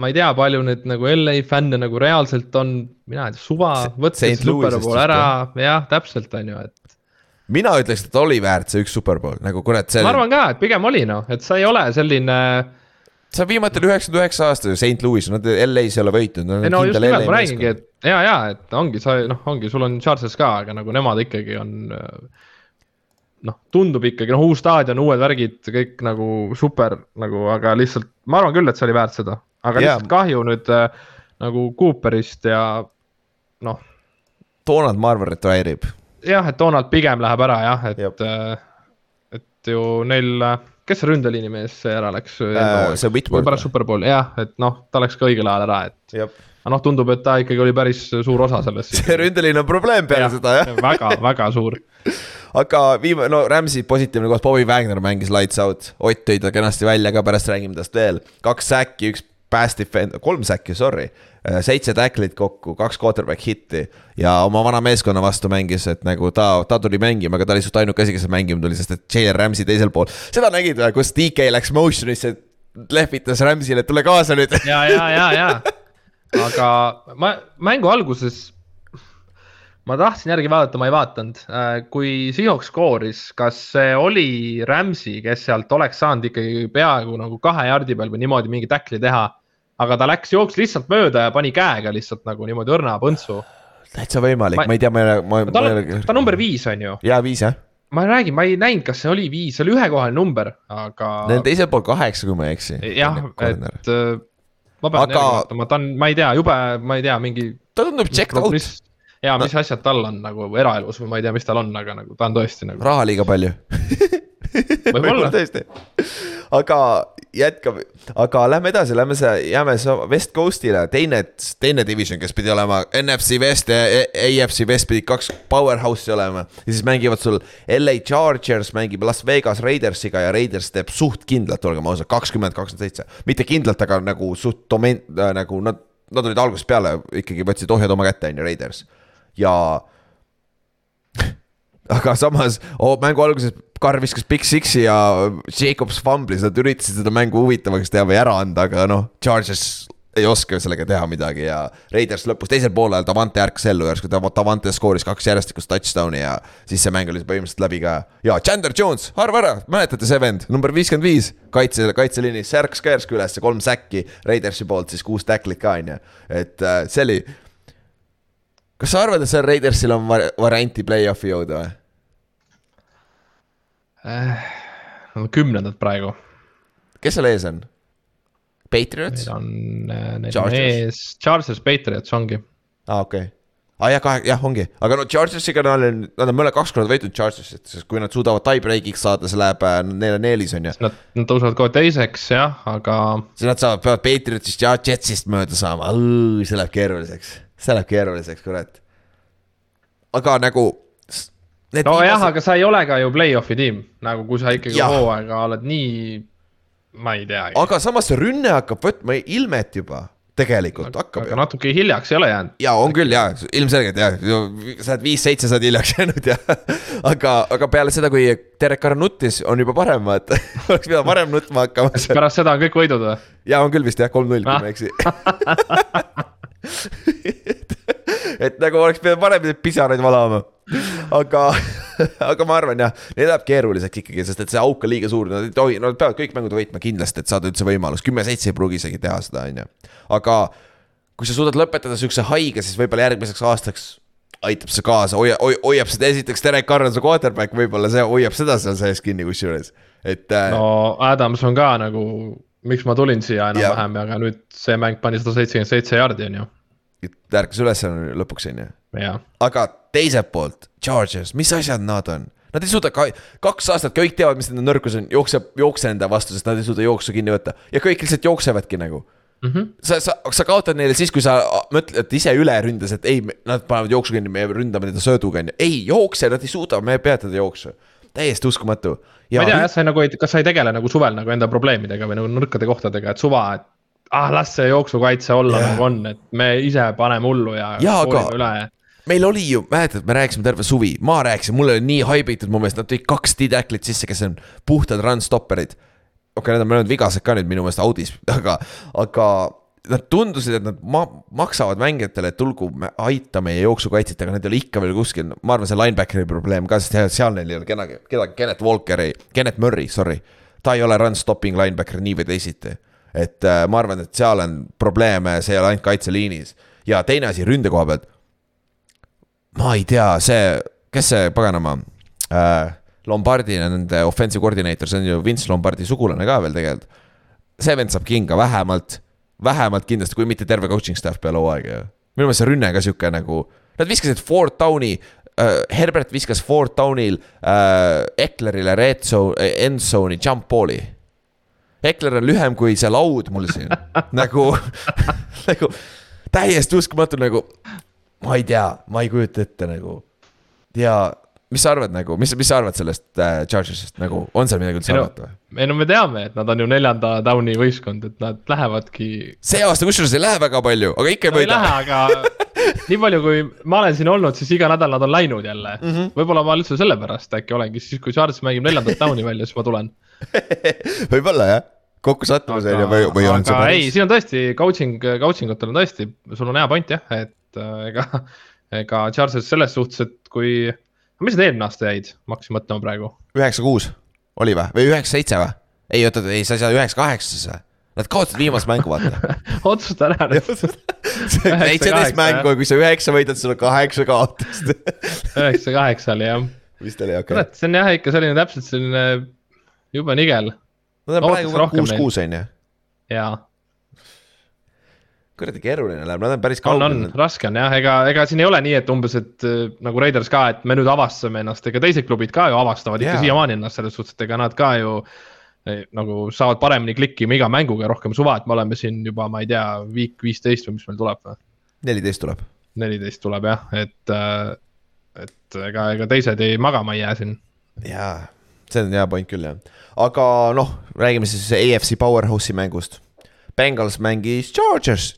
Speaker 3: ma ei tea, palju nüüd nagu LA fänne nagu reaalselt on, mina ei tea, suva, võtta see superbowl ära, jah, täpselt on ju, et
Speaker 2: mina ütleks, et oli väärt see üks superbowl, nagu kurat, see.
Speaker 3: ma arvan ka, et pigem oli noh, et sa ei ole selline.
Speaker 2: See on viimatel üheksakümmend üheksa aasta St Louis, nad LA-s ei ole võitnud
Speaker 3: ei no just nimelt, ma räägingi, et ja, ja, et ongi, sa noh, ongi, sul on Chargers ka, aga nagu nemad ikkagi on. noh, tundub ikkagi noh, uus staadion, uued värgid, kõik nagu super nagu, aga lihtsalt ma arvan küll, et see oli väärt seda, aga yeah. lihtsalt kahju nüüd äh, nagu Cooperist ja noh.
Speaker 2: Donald, ma arvan, retireerib
Speaker 3: jah, et Donald pigem läheb ära jah, et, äh, et ju neil, kes see ründeliini mees ära läks
Speaker 2: äh,? see Whitworth.
Speaker 3: pärast Superbowli jah, et noh, ta läks ka õigel ajal ära, et. aga noh, tundub, et ta ikkagi oli päris suur osa sellest.
Speaker 2: see ründeliin on probleem peale ja, seda jah
Speaker 3: väga, väga suur
Speaker 2: aga viimane, no Rams'i positiivne koht, Bobby Wagner mängis lights out, Ott tõi ta kenasti välja ka, pärast räägime tast veel. kaks säkki, üks pass defend, kolm säkki, sorry. Äh, seitse tacklit kokku, kaks quarterback hitti ja oma vana meeskonna vastu mängis, et nagu ta, ta tuli mängima, aga ta oli suht ainuke asi, kes mängima tuli, sest et Jalen Ramsey teisel pool. seda nägid või, kus DK läks motion'isse, lehvitas Ramsey'le, et tule kaasa nüüd.
Speaker 3: ja, ja, ja, ja, aga ma mängu alguses ma tahtsin järgi vaadata, ma ei vaadanud. Äh, kui Seahawks skooris, kas see oli Ramsey, kes sealt oleks saanud ikkagi peaaegu nagu kahe jardi peal või niimoodi mingi tackli teha aga ta läks, jooksis lihtsalt mööda ja pani käega lihtsalt nagu niimoodi õrna põntsu.
Speaker 2: täitsa võimalik, ma ei tea, ma ei ole,
Speaker 3: ta on, ta number viis on ju.
Speaker 2: jaa, viis jah.
Speaker 3: ma räägin, ma ei näinud, kas see oli viis, see oli ühekohaline number, aga.
Speaker 2: Neil on teisel pool kaheksa, kui ma ei eksi.
Speaker 3: jah, et äh, ma pean aga... vaatama, ta on, ma ei tea, jube, ma ei tea, mingi.
Speaker 2: ta tundub checked out.
Speaker 3: ja no. mis asjad tal on nagu eraelus või ma ei tea, mis tal on, aga nagu ta on tõesti nagu.
Speaker 2: raha liiga palju
Speaker 3: võib-olla
Speaker 2: tõesti, aga jätkame, aga lähme edasi, lähme see, jääme West Coast'ile, teine, teine division, kes pidi olema NFC West ja AFC West pidid kaks powerhouse'i olema. ja siis mängivad sul LA Chargers mängib Las Vegas Raidersiga ja Raiders teeb suht kindlalt, olgem ausad, kakskümmend, kakskümmend seitse. mitte kindlalt, aga nagu suht domen- äh,, nagu nad, nad olid algusest peale ikkagi võtsid ohjad oma kätte, on ju, Raiders. ja aga samas oh, mängu alguses Carr viskas Big Six'i ja Jacobs fumblis, nad üritasid seda mängu huvitavaks teha või ära anda, aga noh, Charges ei oska sellega teha midagi ja Raiders lõpus teisel poolel Davante ärkas ellu järsku, Davante skooris kaks järjestikust touchdown'i ja siis see mäng oli põhimõtteliselt läbi ka. ja Chandler Jones, arva ära, mäletate see vend, number viiskümmend viis, kaitse, kaitseliinis, särks ka järsku üles, kolm säkki Raidersi poolt, siis kuus tacklit ka on ju, et äh, see oli. kas sa arvad, et seal Raidersil on varianti play-off'i jõuda või?
Speaker 3: Äh,. Nad on kümnendad praegu.
Speaker 2: kes seal ees on? Patriots?
Speaker 3: Neil on, äh, neil on ees, Chargers, Patriots ongi.
Speaker 2: aa ah,, okei okay aa ah, jah, kahe, jah, ongi, aga no Chargersiga nad on, nad on mõlemad kaks korda võitnud Chargersit, sest kui nad suudavad tie-break'iks saada, see läheb, äh, eelis, on ju.
Speaker 3: Nad, nad tõusevad kohe teiseks jah, aga.
Speaker 2: siis nad saavad, peavad Patriotsist ja Jetsist mööda saama, see läheb keeruliseks, see läheb keeruliseks, kurat. aga nagu
Speaker 3: nojah viimased..., aga sa ei ole ka ju play-off'i tiim, nagu kui sa ikkagi hooaega oled nii, ma ei tea.
Speaker 2: aga samas see rünne hakkab võtma ilmet juba tegelikult hakkab.
Speaker 3: aga natuke hiljaks ei ole jäänud.
Speaker 2: ja on küll ja, ilmselgelt ja, sa oled viis-seitse, sa oled hiljaks jäänud ja aga, aga peale seda, kui Derek Carr nuttis, on juba parem, vaata oleks pidanud varem nutma hakkama.
Speaker 3: pärast seda on kõik võidud või?
Speaker 2: ja on küll vist jah, kolm-null, kui ma ei eksi et nagu oleks pidanud varem pisaraid valama. aga, aga ma arvan jah, neil läheb keeruliseks ikkagi, sest et see auk on liiga suur, nad ei tohi, nad peavad kõik mängud võitma kindlasti, et saada üldse võimalus, kümme-seitse ei pruugi isegi teha seda, on ju. aga kui sa suudad lõpetada sihukese haige, siis võib-olla järgmiseks aastaks aitab see kaasa, hoia, hoiab seda esiteks Derek Carr on su quarterback, võib-olla see hoiab seda seal sees kinni kusjuures, et äh....
Speaker 3: no Adams on ka nagu, miks ma tulin siia enam-vähem, aga nüüd see mäng pani sada seitsekümmend seitse jaardi, on ju
Speaker 2: ärkas üles lõpuks, on ju. aga teiselt poolt, Chargers, mis asjad nad on? Nad ei suuda ka, kaks aastat kõik teavad, mis nende nõrkus on, jookseb, jookse enda vastu, sest nad ei suuda jooksu kinni võtta ja kõik lihtsalt jooksevadki nagu mm. -hmm. sa, sa, sa kaotad neile siis, kui sa mõtled ise üle ründes, et ei, nad panevad jooksu kinni, me ründame teda sööduga, on ju. ei, jookse, nad ei suuda, me peatada jooksu. täiesti uskumatu.
Speaker 3: Ma ei tea jah, sa nagu ei, kas sa ei tegele nagu suvel nagu enda probleemidega või nagu nõrkade kohtadega, et suva, et ah, las see jooksukaitse olla yeah. nagu on, et me ise paneme hullu ja.
Speaker 2: jaa, aga üle. meil oli ju, mäletad, me rääkisime terve suvi, ma rääkisin, mul oli nii haibitud mu meelest, nad tõid kaks D-tacklit sisse, kes on puhtad run stopper'id. okei okay,, need on mõned vigased ka nüüd minu meelest audis, aga, aga nad tundusid, et nad ma-, maksavad mängijatele, et tulgu, aita meie jooksukaitset, aga need ei ole ikka veel kuskil, ma arvan, see linebackeri probleem ka, sest seal neil ei ole kedagi, kedagi, Kennet Walkeri, Kennet Murry, sorry. ta ei ole run stopping linebacker nii või teisiti et äh, ma arvan, et seal on probleeme, see ei ole ainult kaitseliinis. ja teine asi ründe koha pealt. ma ei tea, see, kes see paganama äh,, Lombardi, nende offensive coordinator, see on ju Vince Lombardi sugulane ka veel tegelikult. see vend saab kinga vähemalt, vähemalt kindlasti, kui mitte terve coaching staff peale hooaega ju. minu meelest see rünne ka sihuke nagu, nad viskasid Fort Downi uh,, Herbert viskas Fort Downil uh, Ecklerile red zone, end zone'i jump ball'i Ekler on lühem kui see laud mul siin nagu, nagu täiesti uskumatu nagu. ma ei tea, ma ei kujuta ette nagu ja mis sa arvad nagu, mis, mis sa arvad sellest äh, Chargersist nagu, on seal midagi üldse arvata või?
Speaker 3: ei no me teame, et nad on ju neljanda down'i võistkond, et nad lähevadki.
Speaker 2: see aasta kusjuures ei lähe väga palju, aga ikka ei
Speaker 3: no, võida. ei lähe, aga nii palju, kui ma olen siin olnud, siis iga nädal nad on läinud jälle mm -hmm.. võib-olla ma üldse sellepärast äkki olengi, siis kui Chargers mängib neljandat down'i välja, siis ma tulen
Speaker 2: võib-olla jah kokkusattumus on ju või, või on see
Speaker 3: päris? ei, siin on tõesti coaching, coaching utel on tõesti, sul on hea point jah, et äh, ega, ega Charles selles suhtes, et kui, mis need eelmine aasta jäid, ma hakkasin mõtlema praegu.
Speaker 2: üheksa, kuus oli või, või üheksa, seitse või? ei, oota, ei, sa ei saa üheksa, kaheksasse. Nad kaotasid viimast mängu, vaata.
Speaker 3: otsusta ära nüüd
Speaker 2: seitseteist mängu ja kui sa üheksa võidad, sul on kaheksa kaotust
Speaker 3: üheksa, kaheksa oli jah.
Speaker 2: vist oli, okei okay..
Speaker 3: kurat, see on jah ikka selline täpselt selline jube nigel
Speaker 2: Nad on praegu kuus-kuus on ju.
Speaker 3: jaa.
Speaker 2: Kuradi keeruline läheb, nad on päris
Speaker 3: kaugel. on, on, raske on jah, ega, ega siin ei ole nii, et umbes, et äh, nagu Raiders ka, et me nüüd avastame ennast, ega teised klubid ka ju avastavad yeah. ikka siiamaani ennast selles suhtes, et ega nad ka ju eh, nagu saavad paremini klikkima iga mänguga rohkem suva, et me oleme siin juba, ma ei tea, viik viisteist või mis meil tuleb või?
Speaker 2: neliteist tuleb.
Speaker 3: neliteist tuleb jah, et, äh, et ega, ega teised ei magama ei jää siin.
Speaker 2: jaa see on hea point küll jah, aga noh, räägime siis AFC Powerhouse'i mängust. Bengals mängis Chargers,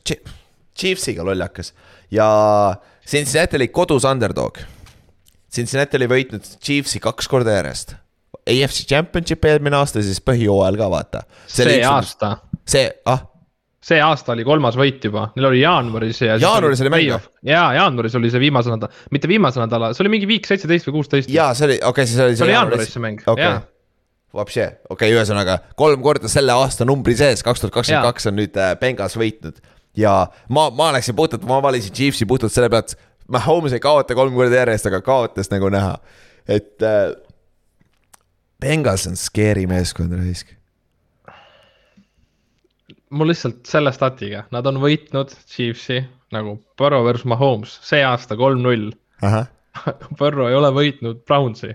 Speaker 2: Chiefsiga lollakas ja Cincinnati oli kodus underdog. Cincinnati oli võitnud Chiefsi kaks korda järjest. AFC Championship eelmine aasta, siis põhijooajal ka vaata.
Speaker 3: see aasta.
Speaker 2: see, ah
Speaker 3: see aasta oli kolmas võit juba, neil oli jaanuaris ja.
Speaker 2: jaanuaris oli mäng või?
Speaker 3: jaa, jaanuaris oli see viimase nädala, mitte viimase nädala, see oli mingi viik seitseteist või kuusteist.
Speaker 2: jaa, see oli, okei okay,, siis oli.
Speaker 3: see oli jaanuaris see mäng
Speaker 2: okay., jaa. Vapše, okei okay,, ühesõnaga kolm korda selle aasta numbri sees, kaks tuhat kakskümmend kaks on nüüd äh, Bengals võitnud. ja ma, ma läksin puhtalt, ma valisin Chiefsi puhtalt selle pealt, Mahomes ei kaota kolm korda järjest, aga kaotas nagu näha, et äh,. Bengals on scary meeskond, raisk
Speaker 3: mul lihtsalt selle statiga, nad on võitnud Chiefsi nagu Burrow versus Mahomes see aasta kolm-null. Burrow ei ole võitnud Brownsi.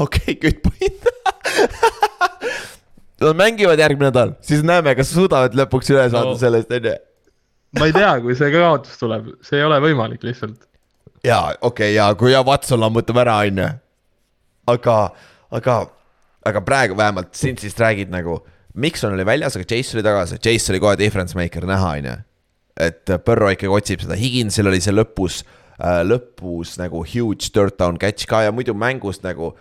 Speaker 2: Okei, good point Nad mängivad järgmine nädal, siis näeme, kas suudavad lõpuks üle saada no, sellest, on ju.
Speaker 3: ma ei tea, kui see kaotus tuleb, see ei ole võimalik lihtsalt.
Speaker 2: jaa, okei okay,, ja kui ja Watson lammutab ära, on ju. aga, aga, aga praegu vähemalt Cincy'st räägid nagu Mikson oli väljas, aga Chase oli tagasi, Chase oli kohe difference maker näha, on ju. et Burrow ikkagi otsib seda, Higinsil oli see lõpus äh,, lõpus nagu huge third down catch ka ja muidu mängust nagu.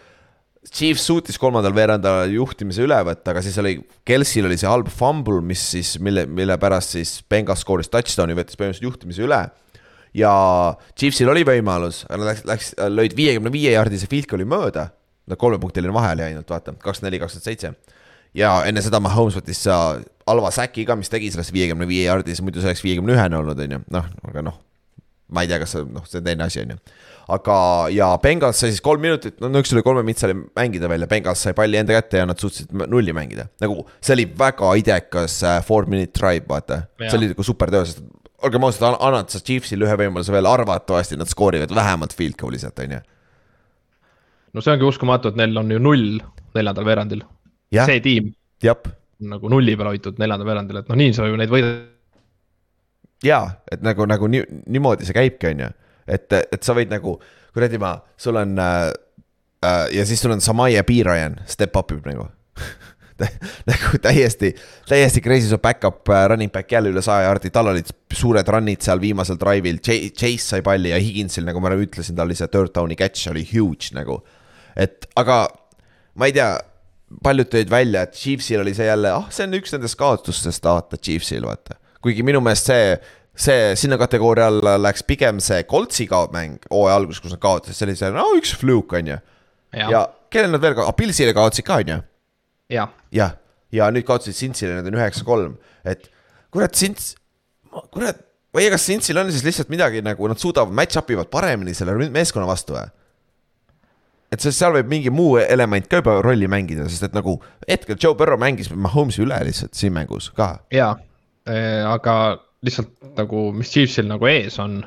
Speaker 2: Chiefs suutis kolmandal veerandal juhtimise üle võtta, aga siis oli, Kelsil oli see halb fumble, mis siis, mille, mille pärast siis Bengals skooris touchdown'i, võttis põhimõtteliselt juhtimise üle ja Chiefsil oli võimalus, nad läks, läks, lõid viiekümne viie jaardise field goal'i mööda. no kolmepunktiline vahe oli ainult, vaata, kakskümmend neli, kakskümmend seitse ja enne seda Mahomes võttis halva säki ka, mis tegi sellest viiekümne viie jardis, muidu see oleks viiekümne ühene olnud, on ju, noh, aga noh. ma ei tea, kas see, noh, see on teine asi, on ju. Aga, ja Bengals sai siis kolm minutit, no nõks oli kolme mitsali mängida veel ja Bengals sai palli enda kätte ja nad suutsid nulli mängida. nagu see oli väga idekas uh, four minute drive, vaata, see oli nagu super töö, sest olgem ausad, annad sa Chiefsile ühe võimaluse veel, arvatavasti nad skoorivad vähemalt field goal'i sealt, on ju.
Speaker 3: no see ongi uskumatu, et neil on ju null neljandal veerandil see tiim. nagu nulli peal hoitud neljandal veerandil, et noh, nii sa ju neid võidad.
Speaker 2: jaa, et nagu, nagu nii, niimoodi see käibki, on ju. Et, et sa võid nagu, kuradi ma, sul on äh, uh,. ja siis sul on Samaia Piirajan, step up ib nagu nagu täiesti, täiesti crazy su back-up uh, running back jälle üle saja jaardi, tal olid suured run'id seal viimasel drive'il, Chase sai palli ja Higginsil, nagu ma ütlesin, tal oli see third down'i catch oli huge nagu. et aga ma ei tea, paljud tõid välja, et Chiefsil oli see jälle, ah, see on üks nendest kaotustest, vaata, Chiefsil, vaata. kuigi minu meelest see see sinna kategooria alla läks pigem see Coltsi ka mäng hooaja alguses, kus nad kaotasid, see, no üks fluke on ju. ja kellel nad veel ka, Pilsile kaotasid ka on ju.
Speaker 3: jah,
Speaker 2: jah, ja nüüd kaotasid Cintsile, need on üheksa-kolm, et kurat, Cints, kurat, või kas Cintsil on siis lihtsalt midagi nagu nad suudavad, match-up ivad paremini selle meeskonna vastu või? et sest seal võib mingi muu element ka juba rolli mängida, sest et nagu hetkel Joe Burrow mängis Mahomes'i üle lihtsalt siin mängus ka.
Speaker 3: jaa, eh, aga lihtsalt nagu, mis Chiefsil nagu ees on,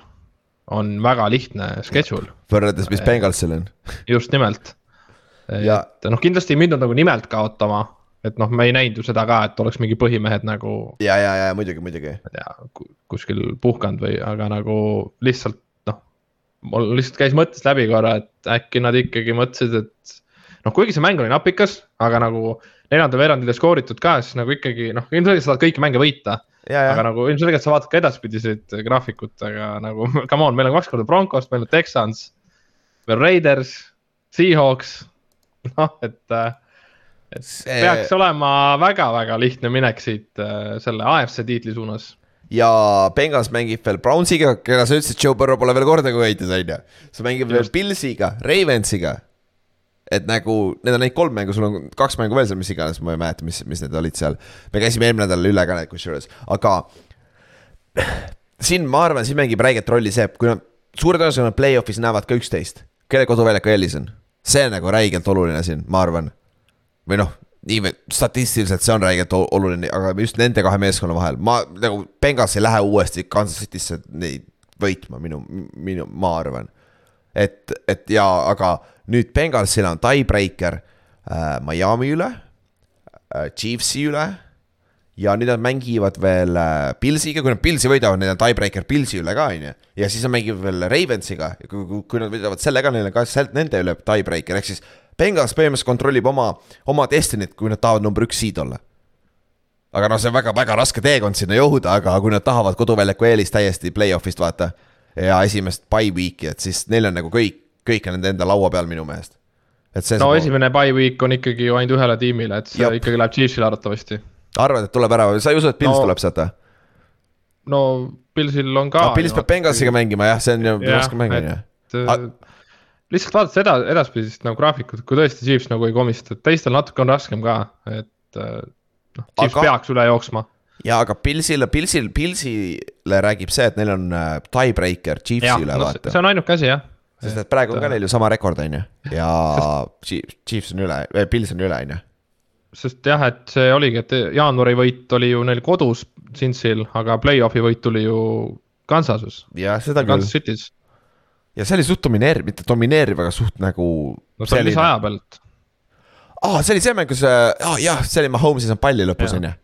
Speaker 3: on väga lihtne schedule.
Speaker 2: võrreldes, mis Bengalsil on.
Speaker 3: just nimelt. et noh, kindlasti ei mindud nagu nimelt kaotama, et noh, me ei näinud ju seda ka, et oleks mingi põhimehed nagu.
Speaker 2: ja, ja, ja muidugi, muidugi.
Speaker 3: ma ei tea, kuskil puhkanud või, aga nagu lihtsalt noh. mul lihtsalt käis mõttest läbi korra, et äkki nad ikkagi mõtlesid, et noh, kuigi see mäng oli napikas, aga nagu neljandal veerandil ei skooritud ka, siis nagu ikkagi noh, ilmselgelt sa tahad kõiki mänge võita aga nagu ilmselgelt sa vaatad ka edaspidiseid graafikut, aga nagu come on, meil on kaks korda Broncos, meil on Texans, veel Raiders, Seahawks, noh, et. et see... peaks olema väga-väga lihtne minek siit äh, selle AFC tiitli suunas
Speaker 2: ja Bengals mängib veel Brownsiga, keda sa ütlesid, Joe Burrow pole veel kordagi võitnud, on ju. sa mängid veel Pillsiga, Ravensiga et nagu need on neid kolm mängu, sul on kaks mängu veel seal, mis iganes, ma ei mäleta, mis, mis need olid seal. me käisime eelmine nädal üle ka need kusjuures, aga siin ma arvan, siin mängib räiget rolli see, kui nad suure tõenäosusega nad play-off'is näevad ka üksteist, kelle koduväljaku eelis on. see on nagu räigelt oluline siin, ma arvan. või noh, nii statistiliselt see on räigelt oluline, aga just nende kahe meeskonna vahel, ma nagu Bengals ei lähe uuesti Kansas City'sse neid võitma, minu, minu, ma arvan. Et, et ja, aga nüüd Bengalsil on tiebreaker äh, Miami üle äh,, Chiefsi üle ja nüüd nad mängivad veel äh, Pilsiga, kui nad Pilsi võidavad, neil on tiebreaker Pilsi üle ka, on ju. ja siis nad mängivad veel Ravensiga, kui, nad võidavad selle ka, neil on ka sealt nende üle tiebreaker, ehk siis Bengals põhimõtteliselt kontrollib oma, oma Destiny't, kui nad tahavad number üks seed olla. aga noh, see on väga-väga raske teekond sinna jõuda, aga kui nad tahavad koduväljaku eelist täiesti play-off'ist vaata ja esimest bye week'i, et siis neil on nagu kõik kõik on nende enda laua peal minu meelest.
Speaker 3: no saab... esimene bye week on ikkagi ju ainult ühele tiimile, et see Jop. ikkagi läheb Chiefsile arvatavasti.
Speaker 2: arvad, et tuleb ära või sa ei usu, et Pils no, tuleb sealt või?
Speaker 3: no Pilsil on ka
Speaker 2: no,. Pils peab Bengalsiga mängima jah, see on ju raske mäng on ju.
Speaker 3: Lihtsalt vaadates eda-, edaspidist nagu graafikut, kui tõesti Chiefs nagu ei komista, et teistel natuke on raskem ka, et äh, noh, Chiefs aga... peaks üle jooksma
Speaker 2: ja aga Pilsile, Pilsil, Pilsile räägib see, et neil on äh, tiebreaker Chiefsi üle no, vaata.
Speaker 3: see on ainuke asi jah
Speaker 2: sest et praegu on ka neil ju sama rekord, on ju, ja Chiefs on üle, Pils on üle, on ju.
Speaker 3: sest jah, et see oligi, et jaanuari võit oli ju neil kodus Cincy'l, aga play-off'i võit tuli ju Kansases.
Speaker 2: jah, seda küll. Kansas City's. ja see oli suht domineeriv, mitte domineeriv, aga suht nagu.
Speaker 3: no see oli lisaja pealt.
Speaker 2: aa, see oli see mäng, kus ah,, jah, see oli Mahomes'i saanud palli lõpus, on ju.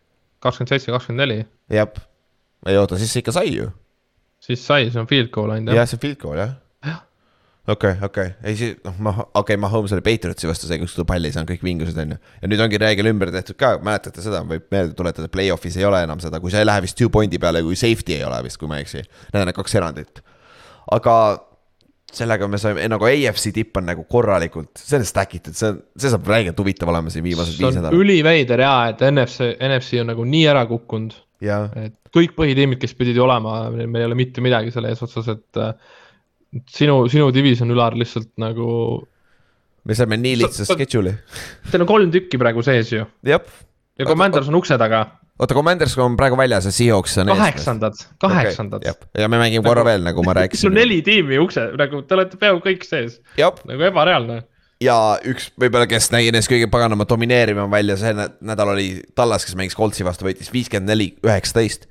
Speaker 3: Kakskümmend seitse, kakskümmend neli.
Speaker 2: jah, ei oota, siis ikka sai ju.
Speaker 3: siis sai, see on field goal ainult
Speaker 2: jah. jah, see on field goal jah okei okay,, okei okay., ei siis noh, ma, okei okay,, Mahomes oli Patriotsi vastu see, kus ta palli ei saanud, kõik vingused on ju. ja nüüd ongi reegel ümber tehtud ka, mäletate seda, võib meelde tuletada, play-off'is ei ole enam seda, kui sa ei lähe vist two point'i peale, kui safety ei ole vist, kui ma ei eksi. Need on need kaks erandit. aga sellega me saime, nagu AFC tipp on nagu korralikult, see on stack itud, see on, see saab räigelt huvitav olema siin viimased viis nädalat.
Speaker 3: üliveider jaa, et NFC, NFC on nagu nii ära kukkunud. et kõik põhitiimid, kes pidid ju olema, meil ei ole mitte midagi selle eesotsas, et sinu, sinu division ülar lihtsalt nagu.
Speaker 2: me saime nii lihtsa schedule'i.
Speaker 3: Teil on kolm tükki praegu sees ju. ja Commanders on ukse taga.
Speaker 2: Oota, Commanders on praegu väljas ja Seahawks on
Speaker 3: ees. kaheksandad, kaheksandad
Speaker 2: okay,. ja me mängime korra nagu, veel, nagu ma rääkisin.
Speaker 3: sul on neli tiimi ukse, nagu te olete peaaegu kõik sees. nagu ebareaalne
Speaker 2: ja üks võib-olla, kes nägi ennast kõige paganama domineerivam välja, see nädal oli Tallas, kes mängis Coltsi vastu, võitis viiskümmend neli, üheksateist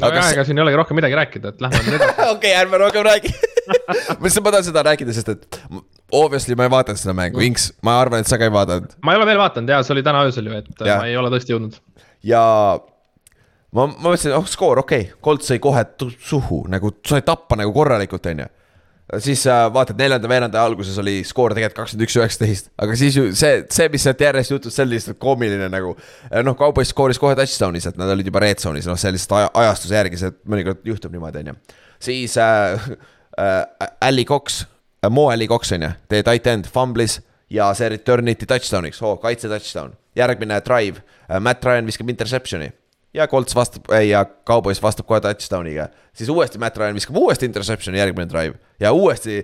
Speaker 3: no aga ega siin ei olegi rohkem midagi rääkida, et lähme nüüd edasi.
Speaker 2: okei, ärme rohkem räägi ma lihtsalt, ma tahan seda rääkida, sest et obviously ma ei vaadanud seda mängu, mm. Inks, ma arvan, et sa ka ei vaadanud.
Speaker 3: ma ei ole veel vaadanud ja see oli täna öösel ju, et ja. ma ei ole tõesti jõudnud.
Speaker 2: ja ma, ma mõtlesin, oh skoor, okei okay., Colt sai kohe suhu nagu sai tappa nagu korralikult, on ju. siis äh, vaatad neljanda veeranda alguses oli skoor tegelikult kakskümmend üks, üheksateist, aga siis ju see, see, mis sealt järjest juhtus, see oli lihtsalt koomiline nagu. noh, Cowboys skooris kohe touchdown'i sealt, nad olid juba red zone'is, noh, see lihtsalt aja, ajastuse järgi, see mõnikord juhtub niimoodi, on ju. siis äh, äh, Alli Cox äh,, Mo Alli Cox on ju, teie tight end, fumblis ja see return iti touchdown'iks oh,, kaitse touchdown. järgmine drive äh,, Matt Ryan viskab interception'i ja Colts vastab ja Cowboys vastab kohe touchdown'iga. siis uuesti Matt Ryan viskab uuesti interception'i järgmine drive ja uuesti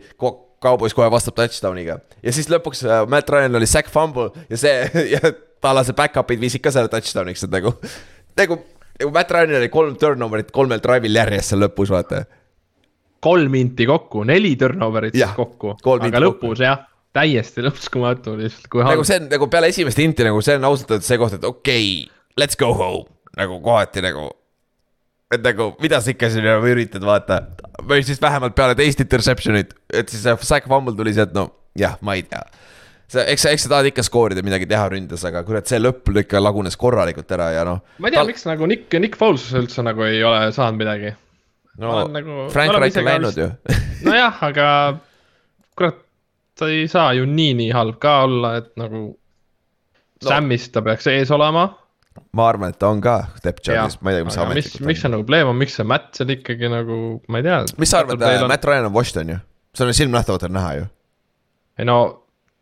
Speaker 2: Cowboys kohe vastab touchdown'iga. ja siis lõpuks äh, Matt Ryan oli sack fumble ja see ja tallase back-up'id viisid ka selle touchdown'iks, et nagu. nagu, nagu Matt Ryanil oli kolm turnover'it kolmel drive'il järjest seal lõpus, vaata.
Speaker 3: kolm inti kokku, neli turnover'it siis kokku, aga lõpus kokku. jah täiesti uskumatu lihtsalt,
Speaker 2: kui halb. nagu see on nagu peale esimest inti nagu see on ausalt öeldes see koht, et okei okay,, let's go home nagu kohati nagu. et nagu, mida sa ikka siin nagu üritad, vaata. või siis vähemalt peale teist interception'it, et siis see sack fumble tuli sealt, no jah, ma ei tea sa, eks sa, eks sa tahad ikka skoorida, midagi teha ründes, aga kurat, see lõpp ikka lagunes korralikult ära ja noh.
Speaker 3: ma ei tea tal..., miks nagu Nick, Nick Foles üldse nagu ei ole saanud midagi.
Speaker 2: no nagu, Frank Wright on läinud ju
Speaker 3: nojah, aga kurat, ta ei saa ju nii, nii halb ka olla, et nagu no.. Samist ta peaks ees olema
Speaker 2: ma arvan, et ta on ka depth chart'is, ma ei tea, mis
Speaker 3: ametlikult on. miks see nagu probleem on, miks see Matt seal ikkagi nagu, ma ei tea.
Speaker 2: mis sa arvad, äh, Matt Ryan on washed on ju, see on silmnähtavalt on näha ju.
Speaker 3: ei no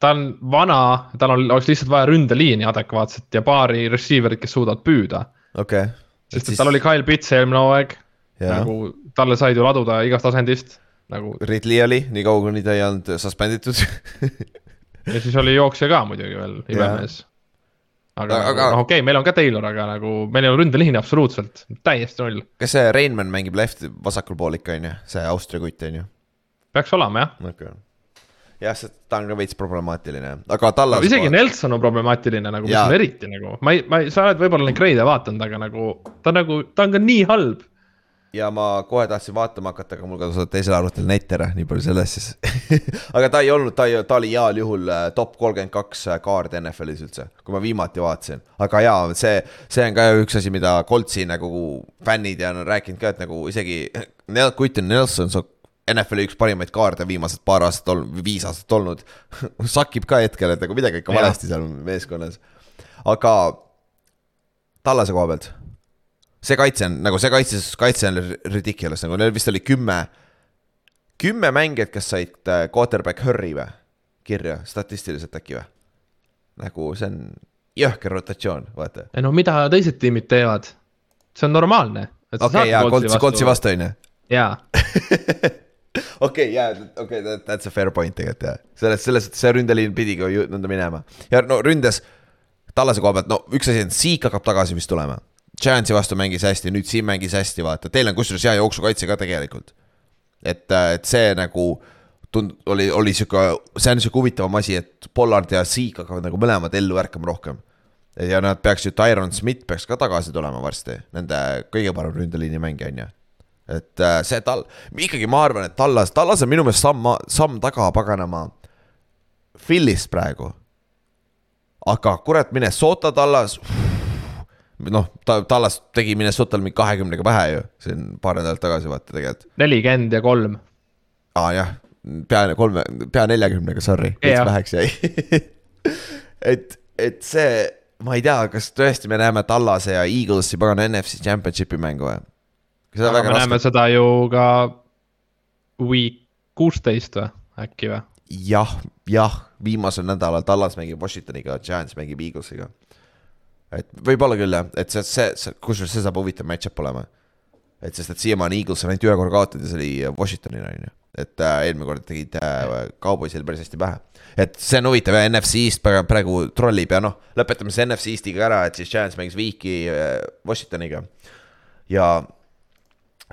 Speaker 3: ta on vana, tal on, oleks lihtsalt vaja ründeliini adekvaatset ja paari receiver'it, kes suudavad püüda.
Speaker 2: okei okay..
Speaker 3: sest siis... tal oli Kyle Pitts eelmine hooaeg, nagu talle said ju laduda igast asendist nagu.
Speaker 2: Ridley oli, nii kaua kuni ta ei olnud suspenditud
Speaker 3: ja siis oli jooksja ka muidugi veel, imemees aga, aga noh, okei okay,, meil on ka Taylor, aga nagu meil ei ole ründeliini absoluutselt, täiesti null.
Speaker 2: kas see Reinmann mängib left vasakul pool ikka on ju, see Austria kutt on ju?
Speaker 3: peaks olema jah.
Speaker 2: okay jah, see, ta on ka veits problemaatiline, aga Tallas
Speaker 3: no,. isegi Nelson on problemaatiline nagu, mis on eriti nagu, ma ei, ma ei, sa oled võib-olla neid grade'e vaadanud, aga nagu ta nagu, ta on ka nii halb
Speaker 2: ja ma kohe tahtsin vaatama hakata, aga mul kadus teisel arvutil net ära, nii palju sellest siis aga ta ei olnud, ta ei, ta oli heal juhul äh, top kolmkümmend kaks äh, kaard NFL-is üldse, kui ma viimati vaatasin. aga jaa, see, see on ka üks asi, mida Coltsi nagu fännid ja on rääkinud ka, et nagu isegi Quentin Nelson, NFL-i üks parimaid kaarde viimased paar aastat olnud, viis aastat olnud sakib ka hetkel, et nagu midagi ikka valesti seal meeskonnas. aga Tallase koha pealt see kaitse on nagu see kaitse, kaitse on ridiculous, nagu neil vist oli kümme, kümme mängijat, kes said äh, quarterback hurry või, kirja statistiliselt äkki või? nagu see on jõhker rotatsioon, vaata.
Speaker 3: no mida teised tiimid teevad, see on normaalne.
Speaker 2: okei, jaa, Coltsi, Coltsi vastu on ju.
Speaker 3: jaa
Speaker 2: okei, jaa, okei, that's a fair point tegelikult jah, selles, selles, et see ründeliin pidigi ju nõnda minema ja no ründes Tallase koha pealt, no üks asi on, Siik hakkab tagasi vist tulema Giantsi vastu mängis hästi, nüüd siin mängis hästi, vaata, teil on kusjuures hea jooksukaitse ka tegelikult. et, äh, et see nagu tund-, oli, oli sihuke, see on sihuke huvitavam asi, et Pollard ja Seek hakkavad nagu mõlemad ellu ärkama rohkem. ja nad peaks ju, Tyron Smith peaks ka tagasi tulema varsti, nende kõige parem ründeliini mängija on ju. et äh, see tal, ikkagi ma arvan, et Tallas, Tallas on minu meelest samm, samm taga paganama Philist praegu. aga kurat, Minnesota Tallas noh, ta, Tallas tegi Minnesotal mingi kahekümnega pähe ju, siin paar nädalat tagasi vaata tegelikult.
Speaker 3: nelikümmend ja kolm.
Speaker 2: aa jah, pea kolme, pea neljakümnega, sorry, veits väheks jäi et, et see, ma ei tea, kas tõesti me näeme Tallase ja Eaglesi pagana NFC Championshipi mängu või?
Speaker 3: aga me raske... näeme seda ju ka week kuusteist või, äkki või?
Speaker 2: jah, jah, viimasel nädalal Tallas mängib Washingtoniga, Giants mängib Eaglesiga et võib-olla küll jah, et see, see, see, kusjuures see saab huvitav match-up olema. et sest, et siiamaani Eagles on ainult ühe korra kaotanud ja see oli Washingtonile on ju. et äh, eelmine kord tegid äh, Cowboysile päris hästi pähe. et see on huvitav ja NFC East praegu, trollib ja noh, lõpetame see NFC Eastiga ära, et siis Giants mängis Weeki äh, Washingtoniga. ja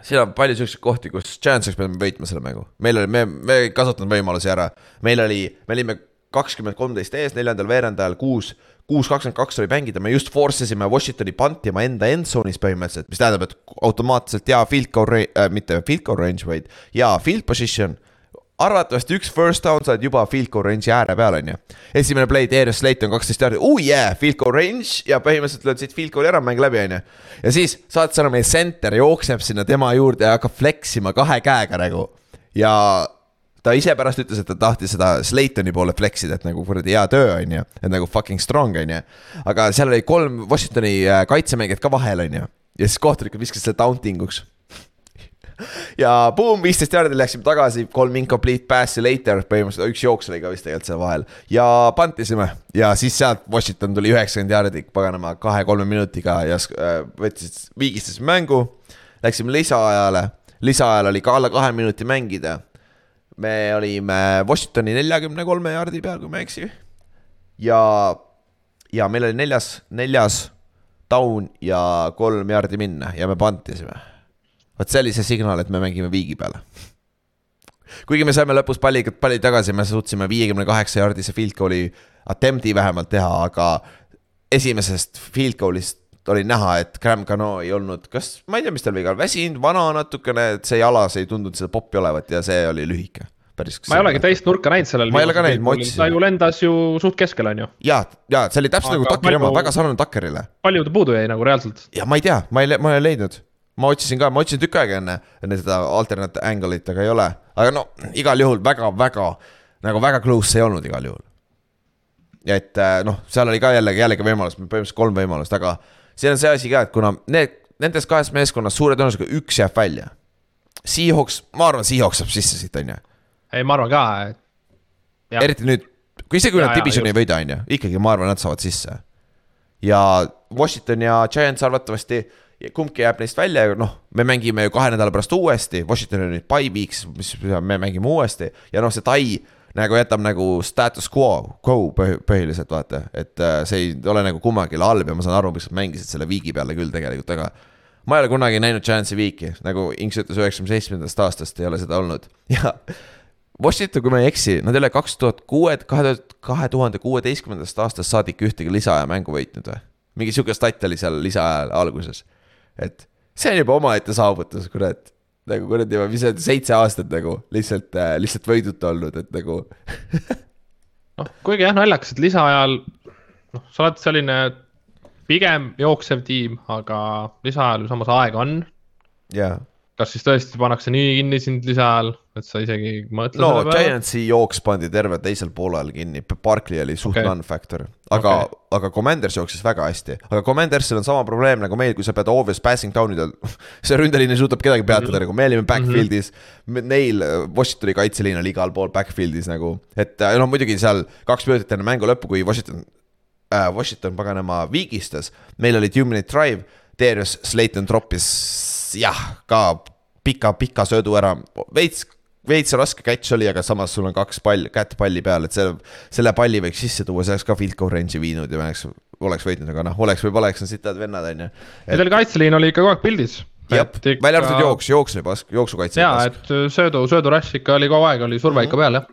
Speaker 2: siin on palju siukseid kohti, kus Giants oleks pidanud võitma selle mängu, meil oli, me, me ei kasutanud võimalusi ära, meil oli, me olime kakskümmend kolmteist ees, neljandal veerandajal kuus kuus kakskümmend kaks oli mängida, me just force isime Washingtoni pantima enda endzone'is põhimõtteliselt, mis tähendab, et automaatselt hea field goal äh,, mitte field goal range, vaid hea field position. arvatavasti üks first down saad juba field goal range'i ääre peal, on ju. esimene play, Darius Slate on kaksteist jaardi, oh yeah, field goal range ja põhimõtteliselt lööd siit field goal'i ära, mäng läbi, on ju. ja siis saad sa meie center jookseb sinna tema juurde ja hakkab flex ima kahe käega nagu ja ta ise pärast ütles, et ta tahtis seda Slaytoni poole flex ida, et nagu kuradi hea töö, on ju. et nagu fucking strong, on ju. aga seal oli kolm Washingtoni äh, kaitsemängijat ka vahel, on ju. ja siis kohtunikud viskasid selle tauntinguks ja boom, viisteist jaardi läksime tagasi, kolm incomplete pass'i later, põhimõtteliselt üks jooks oli ka vist tegelikult seal vahel. ja pantisime ja siis sealt Washington tuli üheksakümmend jaardi paganama kahe-kolme minutiga ja äh, võttis, viigistas mängu. Läksime lisaajale, lisaajal oli ka alla kahe minuti mängida. Me olime Washingtoni neljakümne kolme jaardi peal, kui ma ei eksi. ja, ja meil oli neljas, neljas down ja kolm jaardi minna ja me pantisime vot see oli see signaal, et me mängime viigi peale. kuigi me saime lõpus palli, palli tagasi, me suutsime viiekümne kaheksa jaardise field goal'i attempt'i vähemalt teha, aga esimesest field goal'ist oli näha, et Graham Cano ei olnud, kas, ma ei tea, mis tal viga, väsinud, vana natukene, et see jalas ei tundunud seda poppi olevat ja see oli lühike.
Speaker 3: päris. ma ei olegi teist nurka näinud sellel.
Speaker 2: ma ei ole ka näinud, ma otsisin.
Speaker 3: ta ju lendas ju suht keskel, on ju.
Speaker 2: ja, ja see oli täpselt aga nagu Takeri oma, väga sarnane Takerile.
Speaker 3: palju ta puudu jäi nagu reaalselt?
Speaker 2: ja ma ei tea, ma ei, ma ei leidnud ma otsisin ka, ma otsisin tükk aega enne, enne seda alternate angle'it, aga ei ole. aga no igal juhul väga-väga, nagu väga close ei olnud igal juhul. et äh, noh, seal oli ka jällegi, jällegi võimalus, põhimõtteliselt kolm võimalust, aga siin on see asi ka, et kuna need, nendes kahes meeskonnas suure tõenäosusega üks jääb välja. Seahawks, ma arvan, Seahawks saab sisse siit, on ju.
Speaker 3: ei, ma arvan ka,
Speaker 2: eriti nüüd, kui isegi kui nad divisioni ei võida, on ju, ikkagi ma arvan, nad saavad sisse. ja Washington ja Giants arvatavasti kumbki jääb neist välja ja noh, me mängime ju kahe nädala pärast uuesti, Washington on nüüd by weeks, mis me mängime uuesti ja noh, see tai nagu jätab nagu status quo, quo põhiliselt vaata, et äh, see ei ole nagu kummagi halb ja ma saan aru, miks nad mängisid selle viigi peale küll tegelikult, aga ma ei ole kunagi näinud Giantsi viiki, nagu Inks ütles, üheksakümne seitsmendast aastast ei ole seda olnud ja Washington, kui ma ei eksi, nad ei ole kaks tuhat kuue, kahe tuhat, kahe tuhande kuueteistkümnendast aastast saadik ühtegi lisaaja mängu võitnud või? mingi sihuke stat oli seal lisaaja alguses et see on juba omaette saavutus, kurat. Nagu kuradi, mis see seitse aastat nagu lihtsalt äh,, lihtsalt võiduta olnud, et nagu
Speaker 3: noh, kuigi jah, naljakas, et lisaajal noh, sa oled selline pigem jooksev tiim, aga lisaajal ju samas aega on.
Speaker 2: jaa
Speaker 3: kas siis tõesti pannakse nii kinni sind lisaajal, et sa isegi mõtle
Speaker 2: no? Giantsi jooks pandi terve teisel poolel kinni, Barkley oli suht okay. non-factor, aga okay., aga Commanders jooksis väga hästi. aga Commandersil on sama probleem nagu meil, kui sa pead obvious passing down idel see ründeliin ei suudab kedagi peatada mm -hmm. nagu, me olime backfield'is mm, -hmm. neil, Washingtoni kaitseliin oli igal pool backfield'is nagu, et noh, muidugi seal kaks minutit enne mängu lõppu, kui Washington äh,, Washington paganama viigistas, meil oli two minute drive, Darius Slayton troppis jah, ka pika, pika söödu ära, veits veits raske catch oli, aga samas sul on kaks palli, kätt palli peal, et selle, selle palli võiks sisse tuua, see oleks ka field goal range'i viinud ja oleks, oleks võitnud, aga noh, oleks või poleks, on sitad vennad, on ju.
Speaker 3: teil kaitseliin oli ikka kogu aeg pildis.
Speaker 2: jah, välja arvatud jooks, jooks oli pask, jooksukaitse.
Speaker 3: jaa, et söödu, söödurass ikka oli kogu aeg, oli surve ikka peal, jah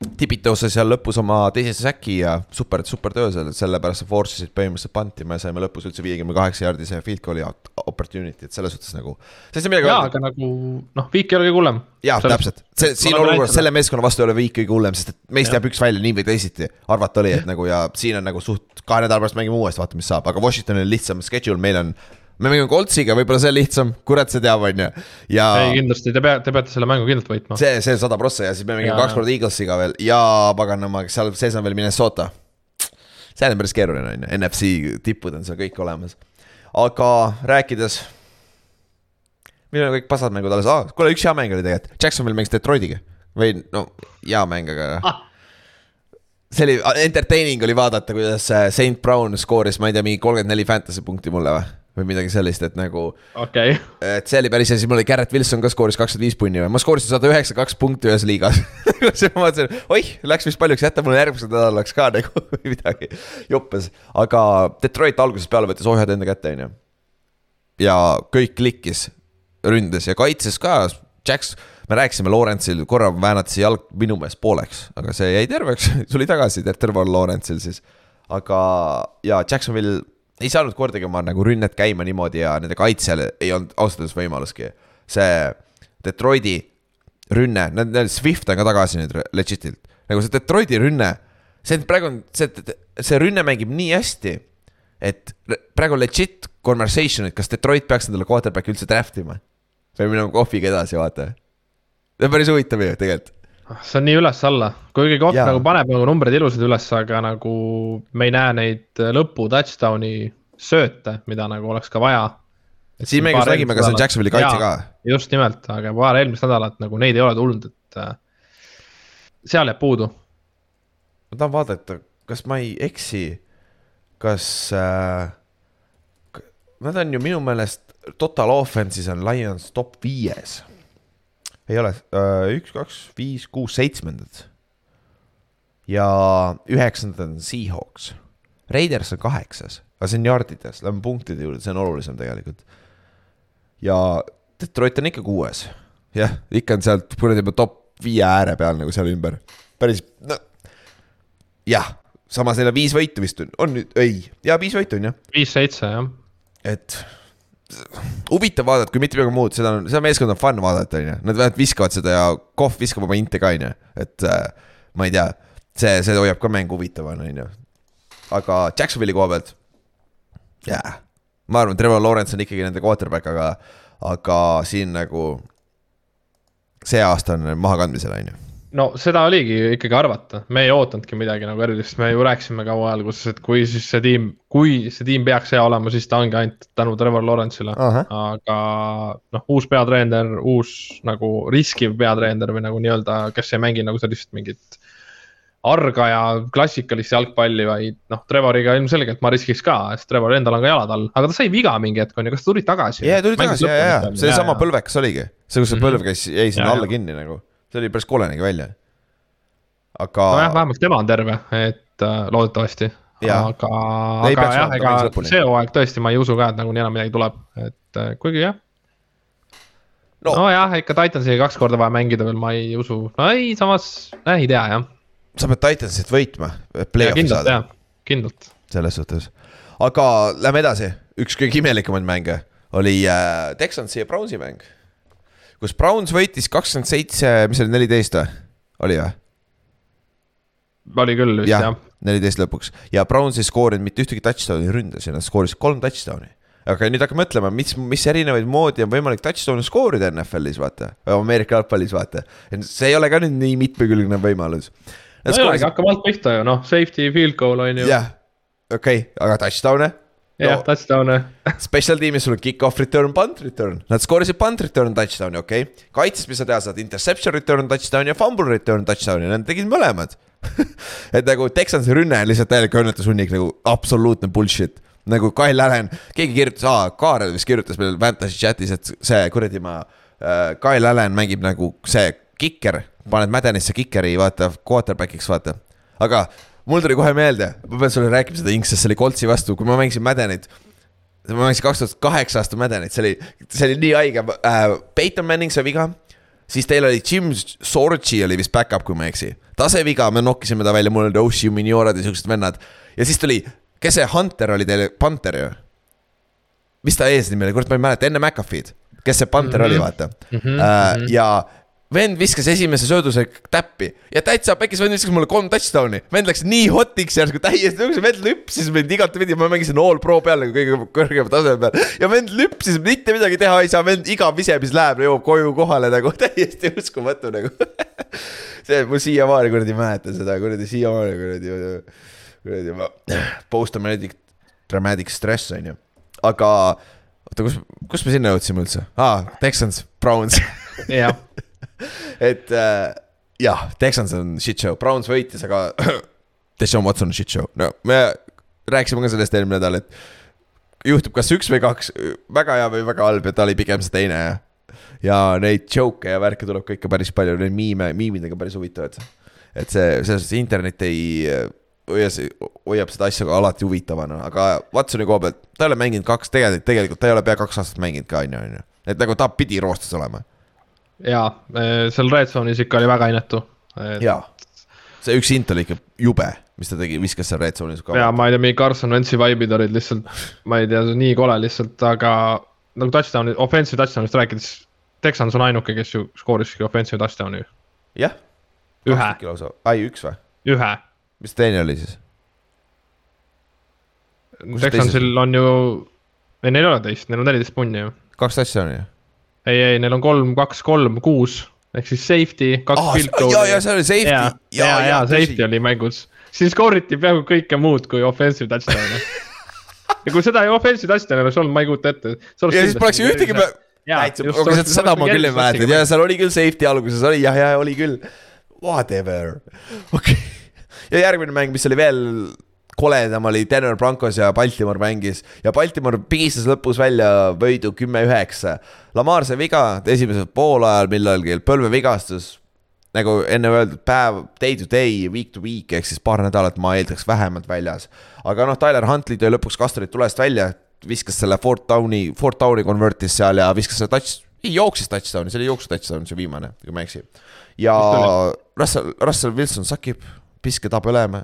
Speaker 2: tipid tõusis seal lõpus oma teise säki ja super, super töö seal, sellepärast sa force isid põhimõtteliselt panti, me saime lõpus üldse viiekümne kaheksa jaardise field goal'i opportunity, et selles suhtes nagu.
Speaker 3: jaa, aga nagu noh, viik ei ole kõige hullem.
Speaker 2: jaa, täpselt, see siin olukorras selle meeskonna vastu ei ole viik kõige hullem, sest et meist jääb üks välja nii või teisiti. arvata oli, et nagu ja siin on nagu suht, kahe nädala pärast mängime uuesti, vaatame, mis saab, aga Washingtonil on lihtsam schedule, meil on me mängime Coltsiga, võib-olla see on lihtsam, kurat see teab, on ju, ja.
Speaker 3: ei kindlasti, te peate, te peate selle mängu kindlalt võitma.
Speaker 2: see, see on sada prossa ja siis me mängime kaks korda Eaglesiga veel ja paganama, seal sees on veel Minnesota. see on päris keeruline, on ju, NFC tipud on seal kõik olemas. aga rääkides. millal kõik pasad mängud alles ah,, kuule üks hea mäng oli tegelikult, Jacksonvil mängis Detroitiga või no hea mäng, aga ah see oli entertaining oli vaadata, kuidas St Brown skooris, ma ei tea, mingi kolmkümmend neli fantasy punkti mulle või või midagi sellist, et nagu
Speaker 3: okay..
Speaker 2: et see oli päris hea, siis mul oli Garrett Wilson ka skooris kakskümmend viis punni või, ma skoorisin sada üheksa, kaks punkti ühes liigas siis ma mõtlesin, oih, läks vist paljuks, jäta mulle järgmiseks nädalaks ka nagu midagi joppes. aga Detroit algusest peale võttis ohjad enda kätte, on ju. ja kõik klikkis, ründas ja kaitses ka, Jacks, me rääkisime Lawrence'il, korra väänati jalg minu meelest pooleks, aga see jäi terveks tuli tagasi, terve Lawrence'il siis. aga, ja Jacksonville ei saanud kordagi oma nagu rünnet käima niimoodi ja nende kaitsel ei olnud ausalt öeldes võimaluski. see Detroiti rünne, nad, Swift on ka tagasi nüüd legit'ilt, nagu see Detroiti rünne, see praegu on, see, see rünne mängib nii hästi, et praegu legit conversation, et kas Detroit peaks endale quarterback'i üldse draft ima. või minema kohviga edasi, vaata. see on päris huvitav ju tegelikult
Speaker 3: see on nii üles-alla, kuigi koht nagu paneb nagu numbrid ilusad üles, aga nagu me ei näe neid lõpu touchdown'i sööte, mida nagu oleks ka vaja.
Speaker 2: siin me just nägime ka seal Jacksonvili kaitse ka.
Speaker 3: just nimelt, aga paar eelmist nädalat nagu neid ei ole tulnud, et äh, seal jääb puudu.
Speaker 2: ma tahan vaadata, kas ma ei eksi, kas äh, nad on ju minu meelest total offense'is on Lions top viies ei ole, äh, üks, kaks, viis, kuus, seitsmendad. ja üheksandad on Seahawks. Raiders on kaheksas, aga see on jardides, lähme punktide juurde, see on olulisem tegelikult. ja Detroit on ikka kuues, jah, ikka on sealt kuradi top viie ääre peal nagu seal ümber, päris, no jah, samas neil on viis võitu vist on, on nüüd, ei, jaa, viis võitu on jah.
Speaker 3: viis-seitse jah.
Speaker 2: et huvitav vaadata, kui mitte midagi muud, seda on, seda meeskonda on fun vaadata, on ju, nad vähemalt viskavad seda ja Kohv viskab oma inte ka, on ju, et äh, ma ei tea, see, see hoiab ka mängu huvitavana, on ju. aga Jacksonville'i koha pealt, jaa, ma arvan, Trevor Lawrence on ikkagi nende quarterback, aga, aga siin nagu see aasta on mahakandmisel, on ju
Speaker 3: no seda oligi ikkagi arvata, me ei ootanudki midagi nagu erilist, me ju rääkisime kaua alguses, et kui siis see tiim, kui see tiim peaks hea olema, siis ta ongi ainult tänu Trevor Lawrence'ile. Uh. -huh. aga noh, uus peatreener, uus nagu riskiv peatreener või nagu nii-öelda, kes ei mängi nagu sellist mingit arga ja klassikalist jalgpalli, vaid noh, Trevoriga ilmselgelt ma riskiks ka, sest Trevor endal on ka jalad all, aga ta sai viga mingi hetk on ju, kas ta tuli tagasi?
Speaker 2: jaa, tuli tagasi ja, ja, ja, seesama põlvekas oligi, see, kus see mhm. põlv käis, jäi sinna alla kinni nagu see oli päris kole nägi välja. aga.
Speaker 3: nojah, vähemalt tema on terve, et äh, loodetavasti. aga, aga jah, ega see hooaeg tõesti, ma ei usu ka, et nagunii enam midagi tuleb, et äh, kuigi jah. no nojah, ikka Titansiga kaks korda vaja mängida veel, ma ei usu, no ei, samas äh, ei tea jah.
Speaker 2: sa pead Titansit võitma, play-off'i saada.
Speaker 3: kindlalt.
Speaker 2: selles suhtes, aga lähme edasi, üks kõige imelikemaid mänge oli äh, Texansi ja Brownsi mäng kus Browns võitis kakskümmend seitse, mis oli, neliteist või? oli või?
Speaker 3: oli küll vist jah ja,.
Speaker 2: neliteist lõpuks ja Browns ei skoorinud mitte ühtegi touchdown'i ründas ja nad skoorisid kolm touchdown'i. aga nüüd hakkame mõtlema, mis, mis erinevaid moodi on võimalik touchdown'i skoorida NFL-is vaata, Ameerika jalgpallis vaata. see ei ole ka nüüd nii mitmekülgne võimalus.
Speaker 3: no ei olegi, hakkame alt pihta ju noh, safety, field goal on ju.
Speaker 2: jah, okei okay,, aga touchdown'e
Speaker 3: jah no,, touchdown'e.
Speaker 2: Special tiimis sul on kick-off return, punt return, nad skoorisid punt return touchdown'i, okei. Okay.. kaitses, mis sa teha saad, interception return touchdown ja fumble return touchdown'i, nad tegid mõlemad. Et nagu Texansi rünne on lihtsalt täielik õnnetushunnik nagu absoluutne bullshit. Nagu Kyle Allan, keegi kirjutas, aa, Kaarel vist kirjutas meil Fantasy chat'is, et see kuradi ma äh,, Kyle Allan mängib nagu see kikker, paned Maddenisse kikeri, vaata, quarterback'iks, vaata. aga mul tuli kohe meelde, ma pean sulle rääkima seda Inks, sest see oli Koltsi vastu, kui ma mängisin Maddenit. ma mängisin kaks tuhat kaheksa aasta Maddenit, see oli, see oli nii haige äh,. Peyton Manning sai viga, siis teil oli Jim Sorgi oli vist back-up, kui ma ei eksi. ta sai viga, me nokkisime ta välja, mul olid Oshie Miniored ja siuksed vennad. ja siis tuli, kes see Hunter oli teil, Panther ju? mis ta eesnimi oli, kurat, ma ei mäleta, enne McAfee'd, kes see Panther mm -hmm. oli, vaata mm. -hmm. Uh, ja vend viskas esimese sööduse täppi. Ja täitsa pekis, vend viskas mulle kolm touchdown'i. vend läks nii hotiks järsku täiesti, vend lüpsis mind igatepidi, ma mängisin all pro peal nagu kõige kõrgema taseme peal. ja vend lüpsis, mitte midagi teha ei saa, vend iga vise, mis läheb, jõuab koju kohale nagu täiesti uskumatu nagu. See, ma siiamaani kuradi mäletan seda kuradi siiamaani kuradi, kuradi ma, post-traumatic, dramatic stress on ju, aga oota, kus, kus me sinna jõudsime üldse? Ah,, Texans, Browns.
Speaker 3: Jah
Speaker 2: et äh, jah, Texans on shit show, Browns võitis, aga Deshaun Watson on shit show, no me rääkisime ka sellest eelmine nädal, et juhtub kas üks või kaks, väga hea või väga halb ja ta oli pigem see teine ja. ja neid joke'e ja värke tuleb ka ikka päris palju, neid miime, miimidega päris huvitavad. et see, selles suhtes internet ei hoia, hoiab seda asja ka alati huvitavana, aga Watsoni koha pealt, ta ei ole mänginud kaks, tegelikult, tegelikult ta ei ole pea kaks aastat mänginud ka, on ju, on ju. et nagu ta pidi roostes olema
Speaker 3: jaa, eh, seal red zone'is ikka oli väga inetu
Speaker 2: et.... jaa, see üks int oli ikka jube, mis ta tegi, viskas seal red zone'is.
Speaker 3: jaa, ma ei tea, mingi Carson Wentzi vibe'id olid lihtsalt, ma ei tea, nii kole lihtsalt, aga nagu touchdown'i, offensive touchdown'ist rääkides. Texans on ainuke, kes ju skooriski offensive touchdown'i.
Speaker 2: jah.
Speaker 3: ühe.
Speaker 2: ai, üks või?
Speaker 3: ühe.
Speaker 2: mis teine oli siis?
Speaker 3: Texansil on ju, ei neil ei ole teist, neil on neliteist punni ju.
Speaker 2: kaks touchdown'i ju
Speaker 3: ei, ei, neil on kolm, kaks, kolm, kuus ehk siis safety, kaks
Speaker 2: Aa,
Speaker 3: field goal'i.
Speaker 2: ja, ja see oli safety.
Speaker 3: ja, ja, ja, ja safety oli mängus, siis score iti peaaegu kõike muud kui offensive touchdown'e ja kui seda offensive touchdown'i oleks olnud, ma ei kujuta ette.
Speaker 2: ja siis poleks ju ühtegi aga seda ma küll ei mäleta, ja seal oli küll safety alguses oli jah, jah oli küll. Whatever, okei okay. ja järgmine mäng, mis oli veel koledam, oli Denver Broncos ja Baltimore mängis ja Baltimore pigistas lõpus välja võidu kümme-üheksa. Lamar sai viga esimesel poolajal millalgi, põlvevigastus nagu enne öeldud, päev, day to day, week to week ehk siis paar nädalat ma eeldaks vähemalt väljas. aga noh, Tyler Huntley tõi lõpuks kasturid tulest välja, viskas selle fourth down'i, fourth down'i convert'is seal ja viskas selle touch, ei jooksis touchdown'i, see oli jooksu touchdown, see viimane, kui ma ei eksi. ja Russell, Russell Wilson sakib, piske tahab olema.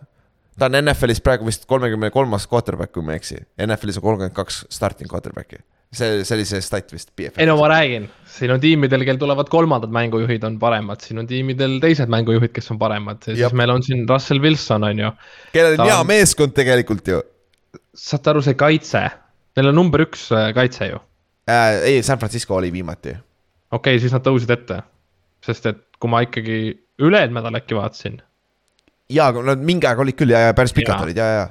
Speaker 2: Ta on NFL-is praegu vist kolmekümne kolmas quarterback, kui ma ei eksi, NFL-is on kolmkümmend kaks starting quarterback'i see, see oli see stat vist.
Speaker 3: ei no ma räägin, siin on tiimidel, kel tulevad kolmandad mängujuhid on paremad, siin on tiimidel teised mängujuhid, kes on paremad ja siis meil on siin Russell Wilson on ju.
Speaker 2: kellel on hea on... meeskond tegelikult ju.
Speaker 3: saate aru, see kaitse, neil on number üks äh, kaitse ju
Speaker 2: äh,. ei, San Francisco oli viimati.
Speaker 3: okei okay,, siis nad tõusid ette, sest et kui ma ikkagi üle-eelmine nädal äkki vaatasin.
Speaker 2: Jaa, aga nad mingi aeg olid küll ja, ja päris pikalt ja. olid ja, ja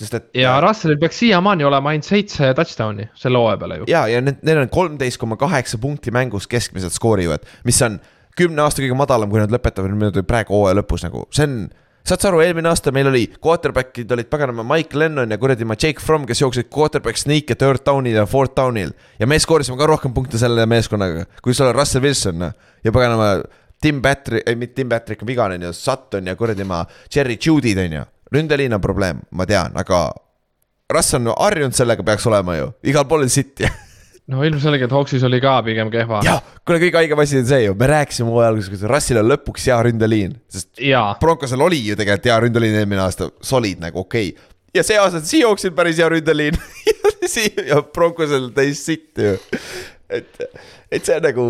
Speaker 3: sest et. ja Russellil peaks siiamaani olema ainult seitse touchdown'i selle hooaja peale ju.
Speaker 2: ja, ja need, neil on kolmteist koma kaheksa punkti mängus keskmiselt skoorivad, mis on kümne aasta kõige madalam, kui nad lõpetavad nüüd praegu hooaja lõpus nagu, see on saad sa aru, eelmine aasta meil oli, quarterback'id olid paganama Mike Lennon ja kuradi ma Jake Fromm, kes jooksid quarterback sneak'e third down'il ja fourth down'il. ja me skoorisime ka rohkem punkte selle meeskonnaga, kui sul on Russell Wilson noh. ja paganama Tim Patrick, ei mitte Tim Patrick on vigane on ju, Sutton ja kuradi ma Cherry Judy'd on ju ründeliin on probleem, ma tean, aga Russ on harjunud sellega, peaks olema ju, igal pool on sitt
Speaker 3: no ilmselgelt Hawksis oli ka pigem kehva.
Speaker 2: jah, kuule kõige haigem asi on see ju, me rääkisime hooaja alguses, kuidas Russil on lõpuks hea ründeliin. sest Broncosel oli ju tegelikult hea ründeliin eelmine aasta, solid nagu okei okay.. ja see aasta Seahawksil päris hea ründeliin ja Broncosel täis sitt ju. et, et see on nagu,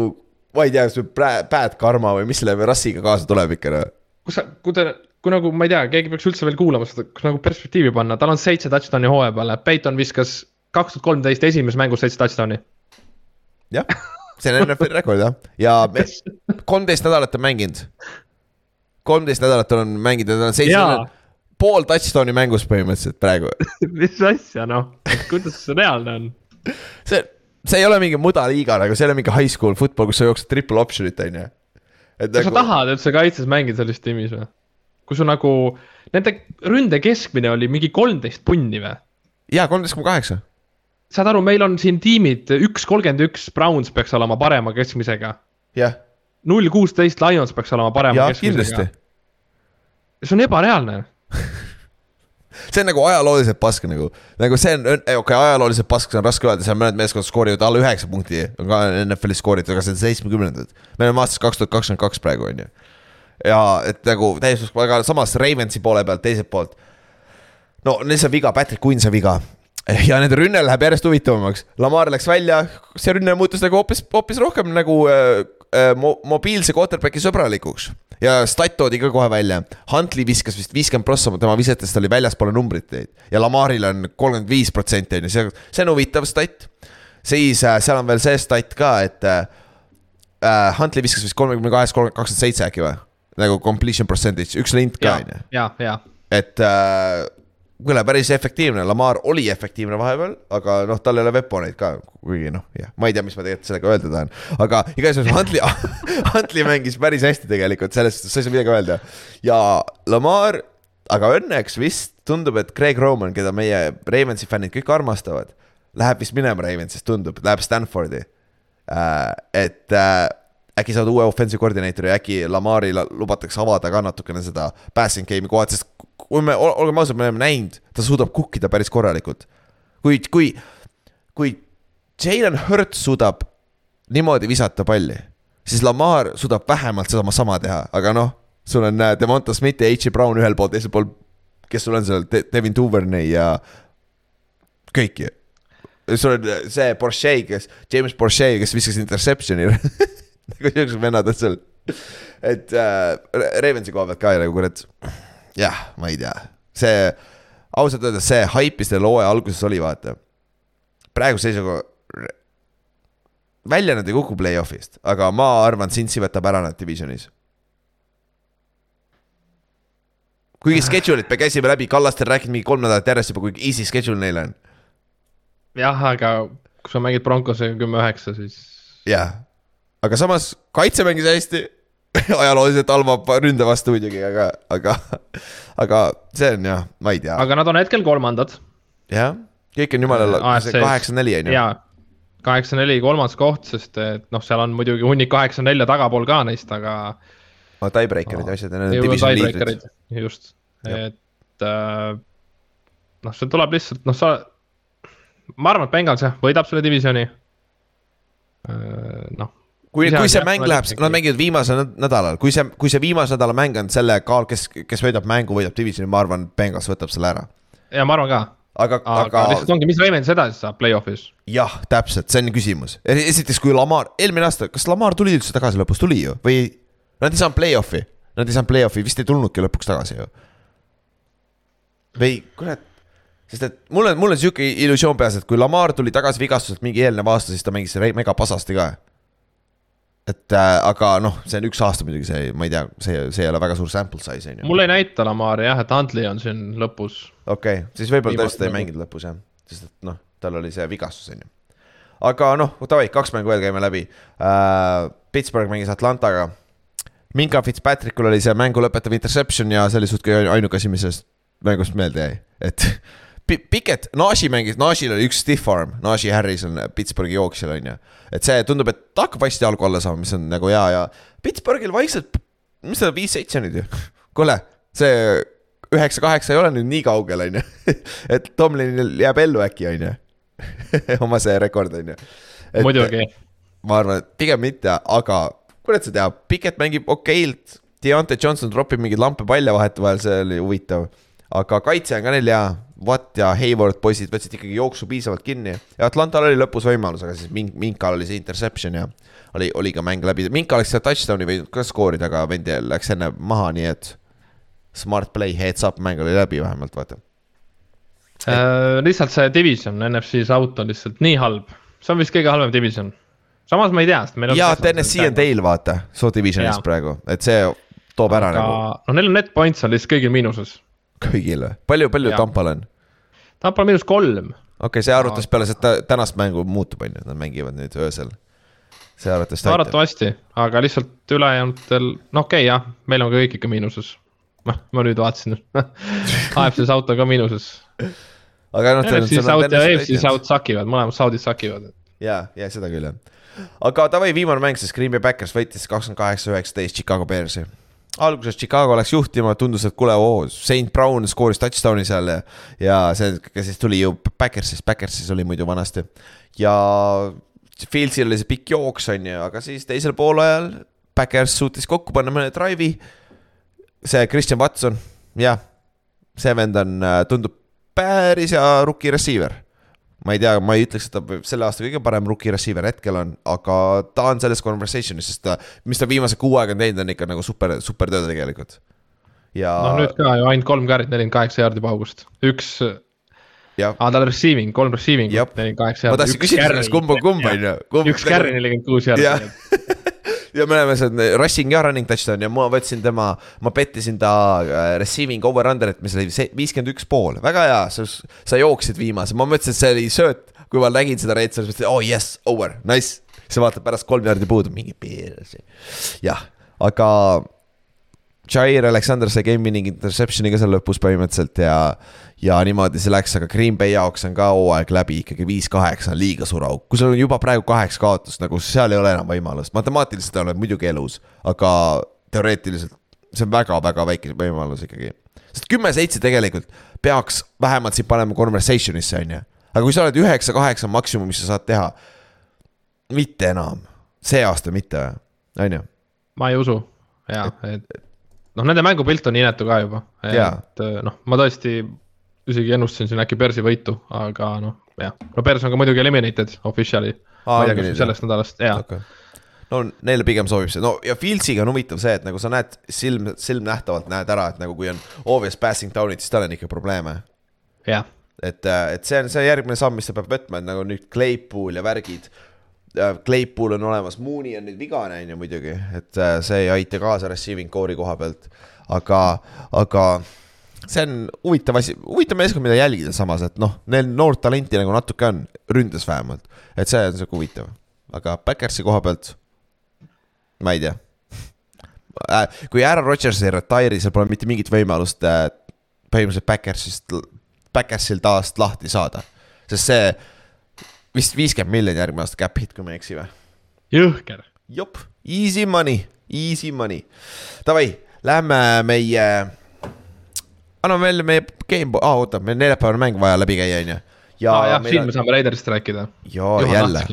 Speaker 2: ma ei tea, kas bad karma või mis selle Russiga kaasa tuleb ikka noh.
Speaker 3: kus sa, kui te kui nagu ma ei tea, keegi peaks üldse veel kuulama seda, kus nagu perspektiivi panna, tal on seitse touchdown'i hooaja peale, Peiton viskas kaks tuhat kolmteist esimeses mängus seitse touchdown'i.
Speaker 2: jah, see on NFL rekord jah, ja kolmteist nädalat on mänginud. kolmteist nädalat on mänginud ja tal on seitse, pool touchdown'i mängus põhimõtteliselt praegu
Speaker 3: mis asja noh, kuidas see reaalne on?
Speaker 2: see, see ei ole mingi mudaliiga nagu, see ei ole mingi high school football, kus sa jooksed triple option'it on ju.
Speaker 3: kas nagu... sa tahad üldse kaitses mängida sellises tiimis või? kui sul nagu, nende ründe keskmine oli mingi kolmteist punni või?
Speaker 2: jaa, kolmteist koma kaheksa.
Speaker 3: saad aru, meil on siin tiimid üks kolmkümmend üks, Browns peaks olema parema keskmisega.
Speaker 2: jah.
Speaker 3: null kuusteist, Lions peaks olema parema ja, keskmisega. see on ebareaalne
Speaker 2: see on nagu ajalooliselt pask nagu, nagu see on, okei okay,, ajalooliselt pask, see on raske öelda, seal mõned meeskonnad skoorivad alla üheksa punkti, on ka NFL-is skooritud, aga see on seitsmekümnendad. me oleme aastas kaks tuhat kakskümmend kaks praegu, on ju ja et nagu täiesti, aga samas Ravensi poole pealt, teiselt poolt. no sai viga, Patrick Quinn sai viga ja nende rünne läheb järjest huvitavamaks. Lamar läks välja, see rünne muutus nagu hoopis, hoopis rohkem nagu äh, mo mobiilse quarterback'i sõbralikuks. ja stat toodi ka kohe välja. Huntley viskas vist viiskümmend prossa tema visetest oli väljaspoole numbrit neid ja Lamaril on kolmkümmend viis protsenti on ju, see, see on huvitav stat. siis äh, seal on veel see stat ka, et äh, äh Huntley viskas vist kolmekümne kolmkümmend kakskümmend seitse äkki või? nagu completion percentage, üks lint ka on ju. et äh, kuule, päris efektiivne, Lamar oli efektiivne vahepeal, aga noh, tal ei ole veponeid ka, kuigi noh, jah, ma ei tea, mis ma tegelikult sellega öelda tahan. aga igatahes Huntley Huntley mängis päris hästi tegelikult, sellest sa ei saa midagi öelda. ja Lamar, aga õnneks vist tundub, et Craig Roman, keda meie Ravensi fännid kõik armastavad, läheb vist minema Ravensist, tundub, läheb Stanfordi äh,. et äh, äkki saavad uue offensive koordineetori äkki Lamaril lubatakse avada ka natukene seda passing game'i kohad, sest kui me, olgem ausad, me oleme näinud, ta suudab kukkida päris korralikult. kui, kui, kui Jalen Hurts suudab niimoodi visata palli, siis Lamar suudab vähemalt sedasama sama teha, aga noh, sul on äh, Devonta Smith ja H. Brown ühel pool, teisel pool, kes sul on seal De, Devin Duvernay ja kõiki. sul on äh, see Porsche, kes, James Porsche, kes viskas interception'i nagu siuksed vennad on seal. et äh, Ravensi koha pealt ka nagu kurat, jah, ma ei tea, see ausalt öeldes see haip, mis selle hooaja alguses oli, vaata. praeguse seisuga välja nad ei kuku play-off'ist, aga ma arvan, Cincy võtab ära nad divisionis. kuigi schedule'it me käisime läbi, Kallastel rääkinud mingi kolm nädalat järjest juba, kui easy schedule neil on.
Speaker 3: jah, aga kui sa mängid Broncosega kümme-üheksa, siis.
Speaker 2: jah, aga samas kaitse mängis hästi ajalooliselt halva ründe vastu muidugi, aga, aga, aga see on jah, ma ei tea.
Speaker 3: aga nad on hetkel kolmandad.
Speaker 2: jah, kõik on jumala, kaheksa-neli on ju.
Speaker 3: kaheksa-neli kolmas koht, sest et noh, seal on muidugi hunnik kaheksa-nelja tagapool ka neist, aga.
Speaker 2: Tiebreaker'id ja asjad ja need on divisioni liidrid.
Speaker 3: just, et äh, noh, see tuleb lihtsalt noh, sa, ma arvan, et Bengals jah, võidab selle divisioni. Äh, noh
Speaker 2: kui, kui see mäng läheb, nad mängivad viimasel nädalal, kui see, kui see viimase nädala mäng on selle kaal, kes, kes võidab mängu, võidab divisioni, ma arvan, Bengals võtab selle ära.
Speaker 3: ja ma arvan ka.
Speaker 2: aga, aga,
Speaker 3: aga. lihtsalt ongi, mis Ravens edasi saab play-off'is?
Speaker 2: jah, täpselt, see on küsimus. esiteks, kui Lamar, eelmine aasta, kas Lamar tuli üldse tagasi lõpus, tuli ju või? Nad ei saanud play-off'i, nad ei saanud play-off'i, vist ei tulnudki lõpuks tagasi ju. või kurat sest et mul on, mul on sihuke illusioon peas, et kui Lamar tuli tagasi vigastuselt mingi eelnev aasta, siis ta mängis mega pasasti ka et äh, aga noh, see on üks aasta muidugi, see, ma ei tea, see, see ei ole väga suur sample size on ju.
Speaker 3: mul ei näita Lamari jah, et Huntley on siin lõpus.
Speaker 2: okei okay., siis võib-olla tõesti ta ei mänginud lõpus jah, sest et noh, tal oli see vigastus on ju. aga noh, davai, kaks mängu veel käime läbi uh,. Pittsburgh mängis Atlantaga. Minka Fitzpatrickul oli see mängu lõpetav interception ja see oli suht ainuke asi, mis sellest mängust meelde jäi, et Piket, Nashi mängis, Nashil oli üks stiff arm, Nashi Harris on Pittsburghi jooksjal, on ju. Et see tundub, et ta hakkab hästi jalgu alla saama, mis on nagu hea ja Pittsburghil vaikselt, mis ta viis-seitse nüüd ju, kuule, see üheksa-kaheksa ei ole nüüd nii kaugel, on ju. et Tomlinil jääb ellu äkki, on ju. oma see rekord, on ju.
Speaker 3: muidugi.
Speaker 2: ma arvan, et pigem mitte, aga kurat sa tead, Piket mängib okeilt. Deontay Johnson tropib mingeid lampe palja vahetevahel, see oli huvitav. aga kaitse on ka neil hea Watt ja Hayward poisid võtsid ikkagi jooksu piisavalt kinni ja Atlantal oli lõpus võimalus, aga siis Mink, Minkal oli see interception ja oli, oli ka mäng läbi, Minka oleks seda touchdown'i võinud ka skoorida, aga vend läks enne maha, nii et smart play, heads up mäng oli läbi vähemalt, vaata
Speaker 3: äh,. lihtsalt see division, NFC South on lihtsalt nii halb, see on vist kõige halvem division. samas ma ei tea, sest
Speaker 2: meil on. jaa, TNS-i on teil vaata, South Divisionis praegu, et see toob ära aga... nagu.
Speaker 3: no neil on net points on lihtsalt kõigil miinuses
Speaker 2: kõigil või, palju, palju Tampal on?
Speaker 3: Tampal miinus kolm.
Speaker 2: okei okay,, see arvutas peale seda tänast mängu muutub, on ju, nad mängivad nüüd öösel. see arvatavasti
Speaker 3: aitab. arvatavasti, aga lihtsalt ülejäänutel, no okei okay, jah, meil on ka kõik ikka miinuses. noh, ma nüüd vaatasin AFC South on ka miinuses.
Speaker 2: aga noh.
Speaker 3: NFC South ja AFC South sakivad, mõlemad South'id sakivad.
Speaker 2: ja, ja seda küll jah. aga davai, viimane mäng siis, Green Bay Backers võitis kakskümmend kaheksa, üheksateist Chicago Bearsi alguses Chicago läks juhtima, tundus, et kuule, oo, St Brown skooris touchdown'i seal ja, ja see, siis tuli ju Backersist, Backersis oli muidu vanasti. ja Fieldsil oli see pikk jooks, on ju, aga siis teisel poolajal Backers suutis kokku panna mõne drive'i. see Christian Watson, jah, see vend on, tundub päris hea rookie receiver ma ei tea, ma ei ütleks, et ta selle aasta kõige parem rookie receiver hetkel on, aga ta on selles conversation'is, sest ta, mis ta viimase kuu aega on teinud, on ikka nagu super, super töö tegelikult.
Speaker 3: ja. noh, nüüd ka ju ainult kolm carry't, nelikümmend kaheksa jaardi paugust, üks. aa, tal on receiving, kolm receiving, nelikümmend kaheksa
Speaker 2: jaardi. ma tahtsin küsida, kas kumb on kumb, on ju.
Speaker 3: üks carry, nelikümmend kuus jaardi
Speaker 2: ja me oleme seal rushing ja running touchdown ja ma võtsin tema, ma pettisin ta äh, receiving over-under'it, mis oli viiskümmend üks pool, väga hea, sa, jooksid viimase, ma mõtlesin, et see oli sööt. kui ma nägin seda red zone'is, mõtlesin, oh yes, over, nice. siis vaatad pärast kolm jaardi puudu, mingi piirsi. jah, aga Jair Alexander sai game winning interception'i ka seal lõpus põhimõtteliselt ja ja niimoodi see läks, aga Green Bay jaoks on ka hooaeg läbi ikkagi viis-kaheksa on liiga suur auk, kui sul on juba praegu kaheksa kaotust, nagu seal ei ole enam võimalust, matemaatiliselt oled muidugi elus, aga teoreetiliselt see on väga-väga väike võimalus ikkagi. sest kümme-seitse tegelikult peaks vähemalt sind panema conversation'isse, on ju. aga kui sa oled üheksa-kaheksa maksimum, mis sa saad teha, mitte enam, see aasta mitte, on ju.
Speaker 3: ma ei usu, jaa, et noh, nende mängupilt on inetu ka juba, et noh, ma tõesti isegi ennustasin siin äkki Bersi võitu, aga noh, jah, no Bers on ka muidugi eliminated officially. sellest nädalast, jaa okay.
Speaker 2: no neile pigem sobib see, no ja Fieldsiga on huvitav see, et nagu sa näed silm, silmnähtavalt näed ära, et nagu kui on obvious passing down'id, siis tal on ikka probleeme.
Speaker 3: jah.
Speaker 2: et, et see on see järgmine samm, mis ta peab võtma, et nagu nüüd Claypool ja värgid Claypool on olemas, Mooney on nüüd vigane, on ju muidugi, et äh, see ei aita kaasa receiving core'i koha pealt. aga, aga see on huvitav asi, huvitav meeskond, mida jälgida samas, et noh, neil noort talenti nagu natuke on, ründes vähemalt. et see on sihuke huvitav, aga Backersi koha pealt, ma ei tea äh,. kui Aaron Rodgers ei retire'i, seal pole mitte mingit võimalust äh, põhimõtteliselt Backersist, Backersil taas lahti saada. sest see vist viiskümmend miljonit järgmine aasta cap hit, kui ma ei eksi või?
Speaker 3: jõhker.
Speaker 2: jop, easy money, easy money. Davai, lähme meie, anname veel meie Gameboy, aa oota, meil neljapäevane mäng vaja läbi käia, on ju.
Speaker 3: ja ah, jah, siin on... me saame Raiderist rääkida.
Speaker 2: jaa, jälle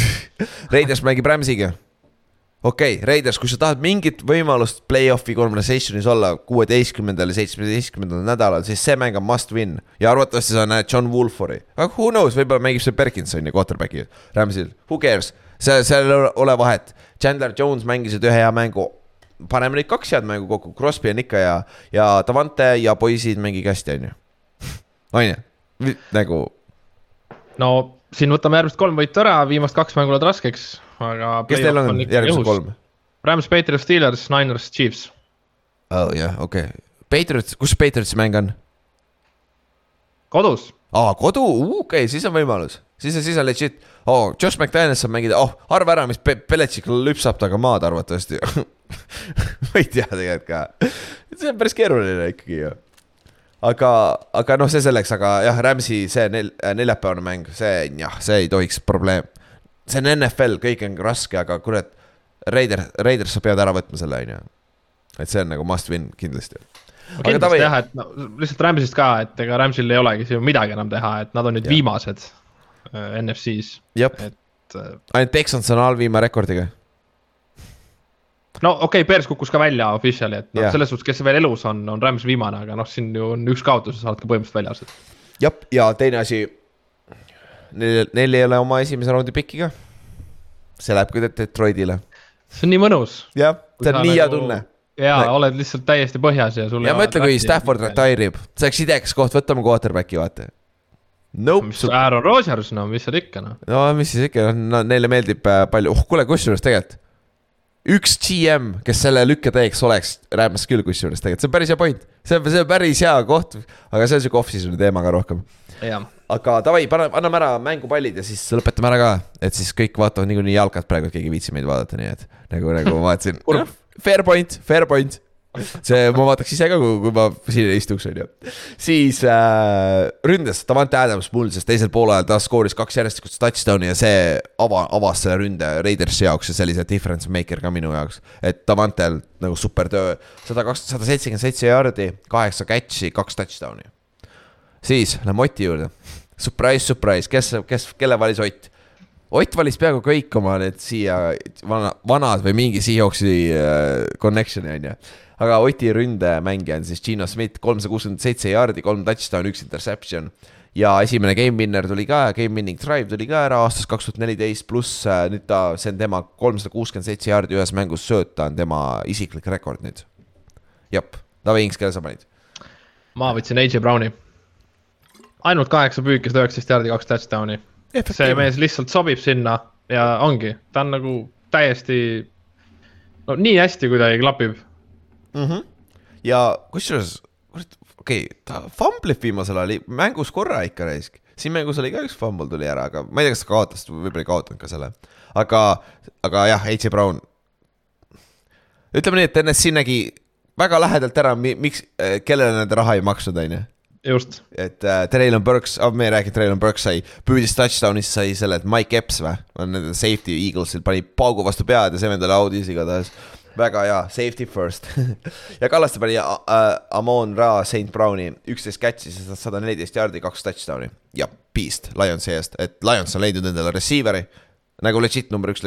Speaker 2: Raiders mängib Ramsiga okei okay,, Raiders, kui sa tahad mingit võimalust play-off'i conversation'is olla kuueteistkümnendal ja seitsmeteistkümnendal nädalal, siis see mäng on must win. ja arvatavasti sa näed John Wolfori, aga who knows, võib-olla mängib see Berkinsoni quarterback'i, Ramsil, who cares, see, seal ei ole vahet. Chandler Jones mängisid ühe hea mängu, paneme neid kaks head mängu kokku, Crosby on ikka ja, ja Davante ja poisid mängige hästi, on ju. on ju, nagu.
Speaker 3: no siin võtame järgmised kolm võitu ära, viimast kaks mängu lähevad raskeks aga.
Speaker 2: kes teil on, on järgmised kolm?
Speaker 3: Rams, Patriots, Steelers, Niners, Chiefs.
Speaker 2: oh jah yeah,, okei okay., Patriots, kus Patriotsi mäng on?
Speaker 3: kodus.
Speaker 2: aa, kodu, okei okay,, siis on võimalus, siis on, siis on legit. oh, Josh McDaniels saab mängida, oh, arva ära, mis Pe Belichik lüpsab temaga maad arvatavasti ma ei tea tegelikult ka, see on päris keeruline ikkagi ju aga, aga noh, see selleks, aga jah, Rams'i see nel-, neljapäevane mäng, see jah, see ei tohiks probleem, see on NFL, kõik on raske, aga kurat, Raider, Raiders, sa pead ära võtma selle, on ju. et see on nagu must win kindlasti.
Speaker 3: kindlasti tavai... jah, et no lihtsalt Rams'ist ka, et ega Rams'il ei olegi siin midagi enam teha, et nad on nüüd ja. viimased äh, NFC-s.
Speaker 2: et äh.... ainult Texans on halvima rekordiga.
Speaker 3: no okei okay,, Bears kukkus ka välja official'i, et noh selles suhtes, kes veel elus on, on Rams viimane, aga noh, siin ju on üks kaotus ja sa oled ka põhimõtteliselt väljas.
Speaker 2: jah, ja teine asi Neil, neil ei ole oma esimese raundi pikki ka. see läheb ka Detroitile.
Speaker 3: see on nii mõnus.
Speaker 2: jah, see on nii hea nagu... tunne
Speaker 3: ja Näe. oled lihtsalt täiesti põhjas ja sul.
Speaker 2: ja mõtle, kui Stafford retire ib, see oleks idekas koht, võtame quarterback'i, vaata.
Speaker 3: Nope. mis Aaron Rodgers, no mis seal ikka noh.
Speaker 2: no mis siis ikka, no neile meeldib äh, palju, oh kuule, kusjuures tegelikult. üks GM, kes selle lükke teeks, oleks Rams küll kusjuures tegelikult, see on päris hea point. see on, see on päris hea koht, aga see on sihuke off-season'i teema ka rohkem.
Speaker 3: jah
Speaker 2: aga davai, paneme, anname ära mängupallid ja siis lõpetame ära ka, et siis kõik vaatavad niikuinii jalkat praegu, et keegi ei viitsi meid vaadata, nii et nagu, nagu ma vaatasin Fair point, fair point see, ma vaataks ise ka, kui ma siin istuks, on ju. siis äh, ründes Davante Adams mul, sest teisel poolajal ta skooris kaks järjestikust touchdown'i ja see ava, avas selle ründe Raidersi jaoks ja see oli see difference maker ka minu jaoks. et Davantel nagu super töö, sada kaks, sada seitsekümmend seitse jaardi, kaheksa catch'i, kaks touchdown'i. siis lähme Oti juurde Surprise, surprise, kes, kes, kelle valis Ott? Ott valis peaaegu kõik oma need siia vana, vanad või mingi Seahawksi uh, connection'i on ju. aga Oti ründemängija on siis Gino Schmidt, kolmsada kuuskümmend seitse jaardi, kolm touchdown'i, üks interception. ja esimene game winner tuli ka, game winning drive tuli ka ära aastast kaks tuhat neliteist, pluss uh, nüüd ta, see on tema kolmsada kuuskümmend seitse jaardi ühes mängus sööta on tema isiklik rekord nüüd. jep, Taavi Inks, kelle sa panid?
Speaker 3: ma võtsin AJ Browni ainult kaheksa püüki, sada üheksateist jaardi, kaks touchdown'i. see mees lihtsalt sobib sinna ja ongi, ta on nagu täiesti, no nii hästi kuidagi klapib
Speaker 2: mm. -hmm. ja kusjuures, kurat, okei okay,, ta famblib viimasel ajal mängus korra ikka raisk. siin mängus oli ka üks fumble tuli ära, aga ma ei tea, kas ta kaotas, võib-olla ei kaotanud ka selle. aga, aga jah, AJ Brown. ütleme nii, et NSC nägi väga lähedalt ära, miks, kellele nad raha ei maksnud, on ju
Speaker 3: just.
Speaker 2: et äh, Traylon Burks oh,, me ei rääkinud, Traylon Burks sai, püüdis touchdown'ist sai selle, et Mike Epps või, on nende safety Eaglesil, pani paugu vastu pead ja see vend oli audis igatahes. väga hea, safety first ja Kallaste pani uh, Amon Ra St Browni üksteist catch'i, sada neliteist jaardi, kaks touchdown'i. Ja beast Lionsi eest, et Lions on leidnud endale receiver'i nagu legit number üks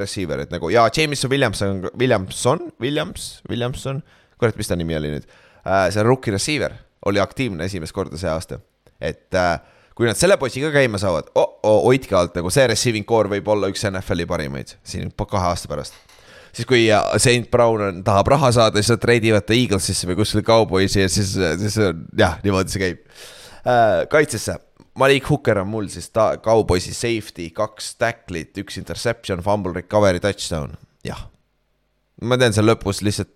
Speaker 2: receiver, et nagu ja Jameson Williamson, Williamson, Williams, Williamson, kurat, mis ta nimi oli nüüd? Uh,, see rookie receiver oli aktiivne esimest korda see aasta. et äh, kui nad selle poisi ka käima saavad oh, oh, hoidke alt, nagu see receiving core võib olla üks NFL-i parimaid siin kahe aasta pärast. siis kui äh, Saint Brown on, tahab raha saada, siis nad treidivad ta Eaglesisse või kuskile Cowboysi ja siis, siis jah, niimoodi see käib äh,. kaitsesse, Malik Hooker on mul siis ta, kauboisi safety, kaks tacklit, üks interception, fumble recovery, touchdown, jah. ma tean seal lõpus lihtsalt,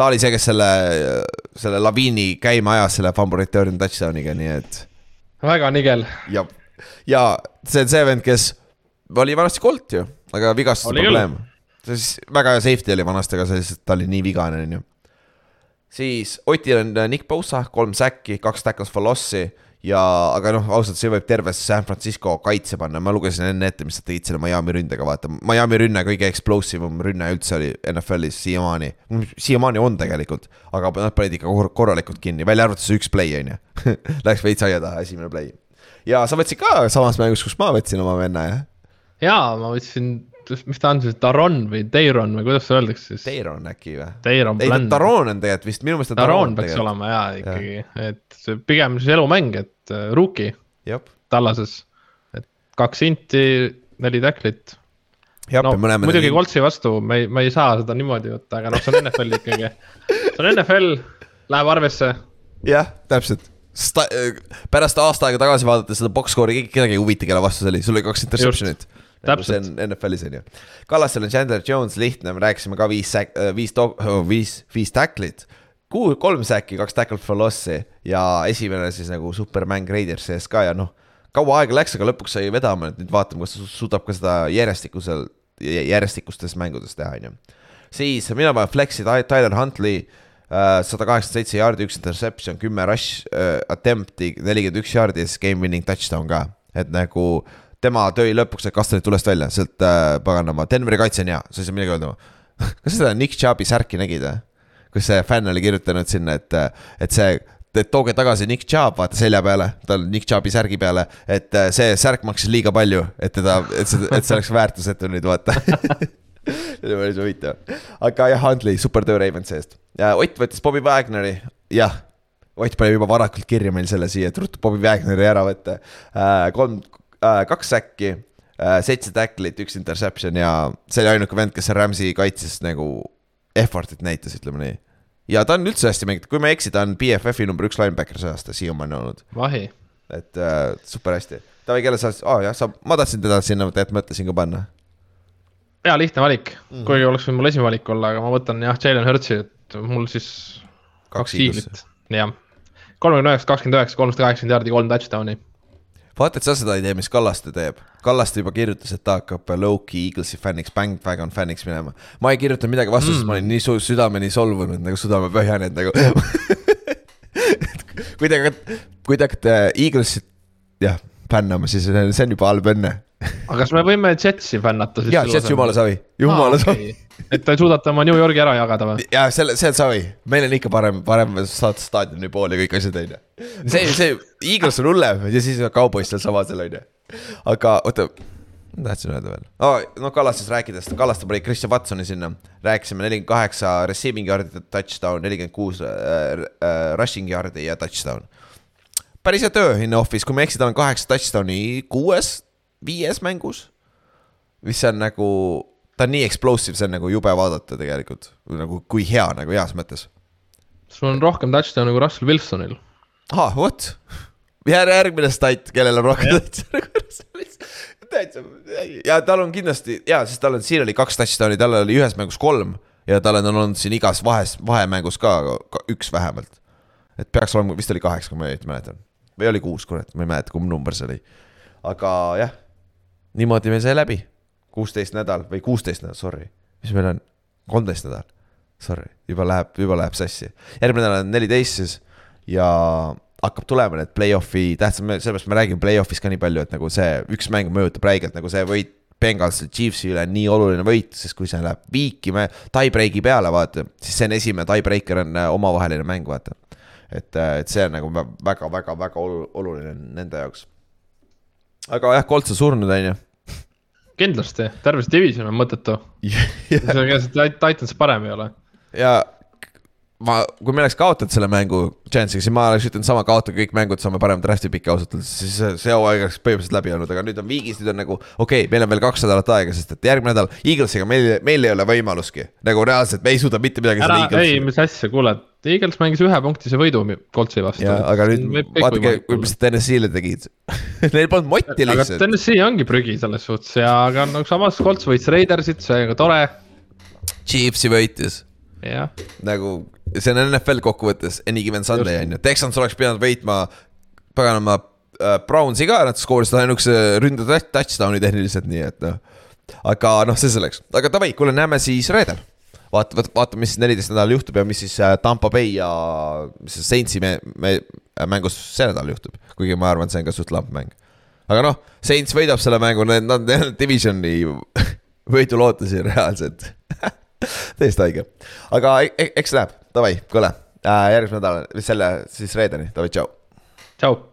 Speaker 2: ta oli see, kes selle, selle laviini käima ajas selle fumble return touchdown'iga, nii et.
Speaker 3: väga nigel.
Speaker 2: ja, ja see on see vend, kes oli vanasti Colt ju, aga vigastuse probleem. siis väga hea safety oli vanasti, aga see lihtsalt, ta oli nii vigane, on ju. siis Otil on Nick Bosa, kolm säkki, kaks tackles for loss'i ja, aga noh, ausalt, see võib terve San Francisco kaitse panna, ma lugesin enne ette, mis nad tegid selle Miami ründega, vaata. Miami rünne kõige explosive um rünne üldse oli NFL-is siiamaani, siiamaani on tegelikult, aga nad panid ikka korralikult kinni, välja arvatud see üks play, on ju. Läks veits aia taha, esimene play. ja sa võtsid ka samas mängus, kus ma võtsin oma venna, jah?
Speaker 3: jaa, ma võtsin mis ta on siis, Taron või Teiron või kuidas seda öeldakse siis?
Speaker 2: Teiron äkki või?
Speaker 3: Teiron
Speaker 2: Blend. ei, Taron on tegelikult vist, minu meelest
Speaker 3: on Taron. Taron peaks tegelikult. olema jaa ikkagi ja., et see pigem siis elumäng, et uh, rookie tallases. et kaks inti, neli tacklit. no muidugi nii... Coltsi vastu me ei, me ei saa seda niimoodi võtta, aga noh, see on NFL ikkagi. see on NFL, läheb arvesse.
Speaker 2: jah, täpselt Sta pärast aasta aega tagasi vaadates seda box score'i kedagi ei huvita, kelle vastu see oli, sul oli kaks interception'it nagu see on NFL-is on ju. Kallastel on Chandler Jones lihtne, me rääkisime ka viis säk-, äh, viis to-, oh, viis, viis tacklit. Kuu-, kolm säki, kaks tackle for loss'i ja esimene siis nagu supermäng Raidersi ees ka ja noh. kaua aega läks, aga lõpuks sai vedama, et nüüd vaatame, kas ta suudab ka seda järjestikusel, järjestikustes mängudes teha, on ju. siis mina panen flex'i Tyler Huntley äh, sada kaheksakümmend seitse jaardi, üks interception, kümme rush uh, attempt'i, nelikümmend üks jaardi ja siis game winning touchdown ka. et nagu tema tõi lõpuks kastanid tulest välja, sealt äh, paganama, Denveri kaitse on hea, sa ei saa midagi öelda kas seda Nick Chubb'i särki nägid või? kus see fänn oli kirjutanud sinna, et, et see, et tooge tagasi Nick Chubb, vaata selja peale, tal Nick Chubb'i särgi peale, et äh, see särk maksis liiga palju, et teda, et see, et see oleks väärtusetu nüüd vaata see oli päris huvitav. aga jah, Huntley, super töö Ravensi eest. Ott võttis Bobby Wagneri, jah. Ott pani juba varakult kirja meil selle siia, et ruttu Bobby Wagneri ära võtta äh,. kolm, äh, kaks säkki äh,, seitse tacklit, üks interception ja see oli ainuke vend, kes Rams'i kaitses nagu effort'it näitas, ütleme nii. ja ta on üldse hästi mängitud, kui ma ei eksi, ta on BFF-i number üks linebacker see aasta siiamaani olnud.
Speaker 3: vahi.
Speaker 2: et äh, super hästi. Taavi, kelle sa, aa oh, jah, sa, ma tahtsin teda sinna tegelikult mõtlesin ka panna.
Speaker 3: hea lihtne valik mm, kuigi oleks võinud mul esimene valik olla, aga ma võtan jah, Jalen Hurtsi, et mul siis kaks hiiglit, jah. kolmekümne üheksa, kakskümmend üheksa, kolmsada kaheksakümmend jaardi, kolm touchdown'i
Speaker 2: vaata, et sa seda ei tee, mis Kallaste teeb. Kallaste juba kirjutas, et ta hakkab low-key Eaglesi fänniks, Bandwagon fänniks minema. ma ei kirjutanud midagi vastu mm., sest ma olin nii su südameni solvunud nagu südamepõhjani, et nagu kui te kui te hakkate Eaglesit, jah, fännama, siis see on juba halb õnne
Speaker 3: aga kas me võime Jetsi fännata
Speaker 2: siis? jaa, Jets jumala savi, jumala ah, savi
Speaker 3: okay.. et te suudate oma New Yorgi ära jagada või?
Speaker 2: jaa, selle, see on savi, meil on ikka parem, parem saada staadioni pool ja kõik asjad, on ju. see, see, Eagles on hullem ja siis on Cowboys seal samadel, on ju. aga oota, ma tahtsin öelda veel oh,, no Kallastest rääkides, Kallaste pani Christian Watsoni sinna. rääkisime nelikümmend kaheksa receiving yard'i touchdown, nelikümmend kuus äh, äh, rushing yard'i ja touchdown. päris hea töö in office, kui ma ei eksi, tal on kaheksa touchdown'i kuues viies mängus. mis on nagu, ta on nii explosive, see on nagu jube vaadata tegelikult, nagu kui hea nagu heas mõttes.
Speaker 3: sul on rohkem touchdown'e kui Russell Wilsonil.
Speaker 2: ahah, vot, järgmine stat, kellel on rohkem touchdown'e kui Russell Wilson täitsa, ja tal on kindlasti ja, sest tal on, siin oli kaks touchdown'i, tal oli ühes mängus kolm ja tal on olnud siin igas vahes, vahemängus ka, ka üks vähemalt. et peaks olema, vist oli kaheksa, kui ma õieti mäletan. või oli kuus, kurat, ma ei mäleta, kumb number see oli. aga jah, niimoodi meil sai läbi, kuusteist nädal või kuusteist nädal, sorry, mis meil on, kolmteist nädal. Sorry, juba läheb, juba läheb sassi, järgmine nädal on neliteist siis ja hakkab tulema need play-off'i tähtsam, sellepärast ma räägin play-off'is ka nii palju, et nagu see üks mäng mõjutab räigelt nagu see võit Bengalsi Chiefsi üle nii oluline võit, sest kui see läheb viiki, me tie-break'i peale vaata, siis see on esimene tie-breaker on äh, omavaheline mäng, vaata. et, äh, et see on nagu väga-väga-väga oluline nende jaoks aga jah, Colts on surnud, on ju.
Speaker 3: kindlasti, terve see division on mõttetu sellega see Titans parem ei ole.
Speaker 2: ja ma, kui me oleks kaotanud selle mängu Chance'iga, siis ma oleks ütelnud sama, kaotage kõik mängud, saame parema draft'i piki ausalt öeldes, siis see hooaeg oleks põhimõtteliselt läbi olnud, aga nüüd on viigis, nüüd on nagu. okei okay,, meil on veel kaks nädalat aega, sest et järgmine nädal Eaglesiga meil, meil ei ole võimaluski. nagu reaalselt, me ei suuda mitte midagi.
Speaker 3: ära, ei, mis asja, kuule, Eagles mängis ühepunktise võidu Coltsi vastu.
Speaker 2: aga nüüd vaadake, mis TNS-ile tegid Neil polnud motti lihtsalt.
Speaker 3: aga TNS-i ongi prügi selles suhtes ja, aga no samas Colts võitis Raidersit, see on ka tore.
Speaker 2: Chiefsi võitis. nagu see on NFL kokkuvõttes, any given Sunday on ju, Texans oleks pidanud võitma paganama äh, Brownsi ka, nad skoorisid ainukese ründe touchdown'i tehniliselt, nii et noh. aga noh, see selleks, aga davai, kuule, näeme siis reedel. vaata, vaatame, mis siis neliteist nädalal juhtub ja mis siis äh, Tampa Bay ja mis see Saintsi me, me mängus see nädal juhtub. kuigi ma arvan, et see on ka suht lamp mäng. aga noh, Saints võidab selle mängu, nad, nad divisioni võidu lootusi reaalselt täiesti haige, aga e-, e-, eks läheb. Davai, kuule äh,, järgmisel nädalal, selle siis reedeni, davai, tšau.
Speaker 3: tšau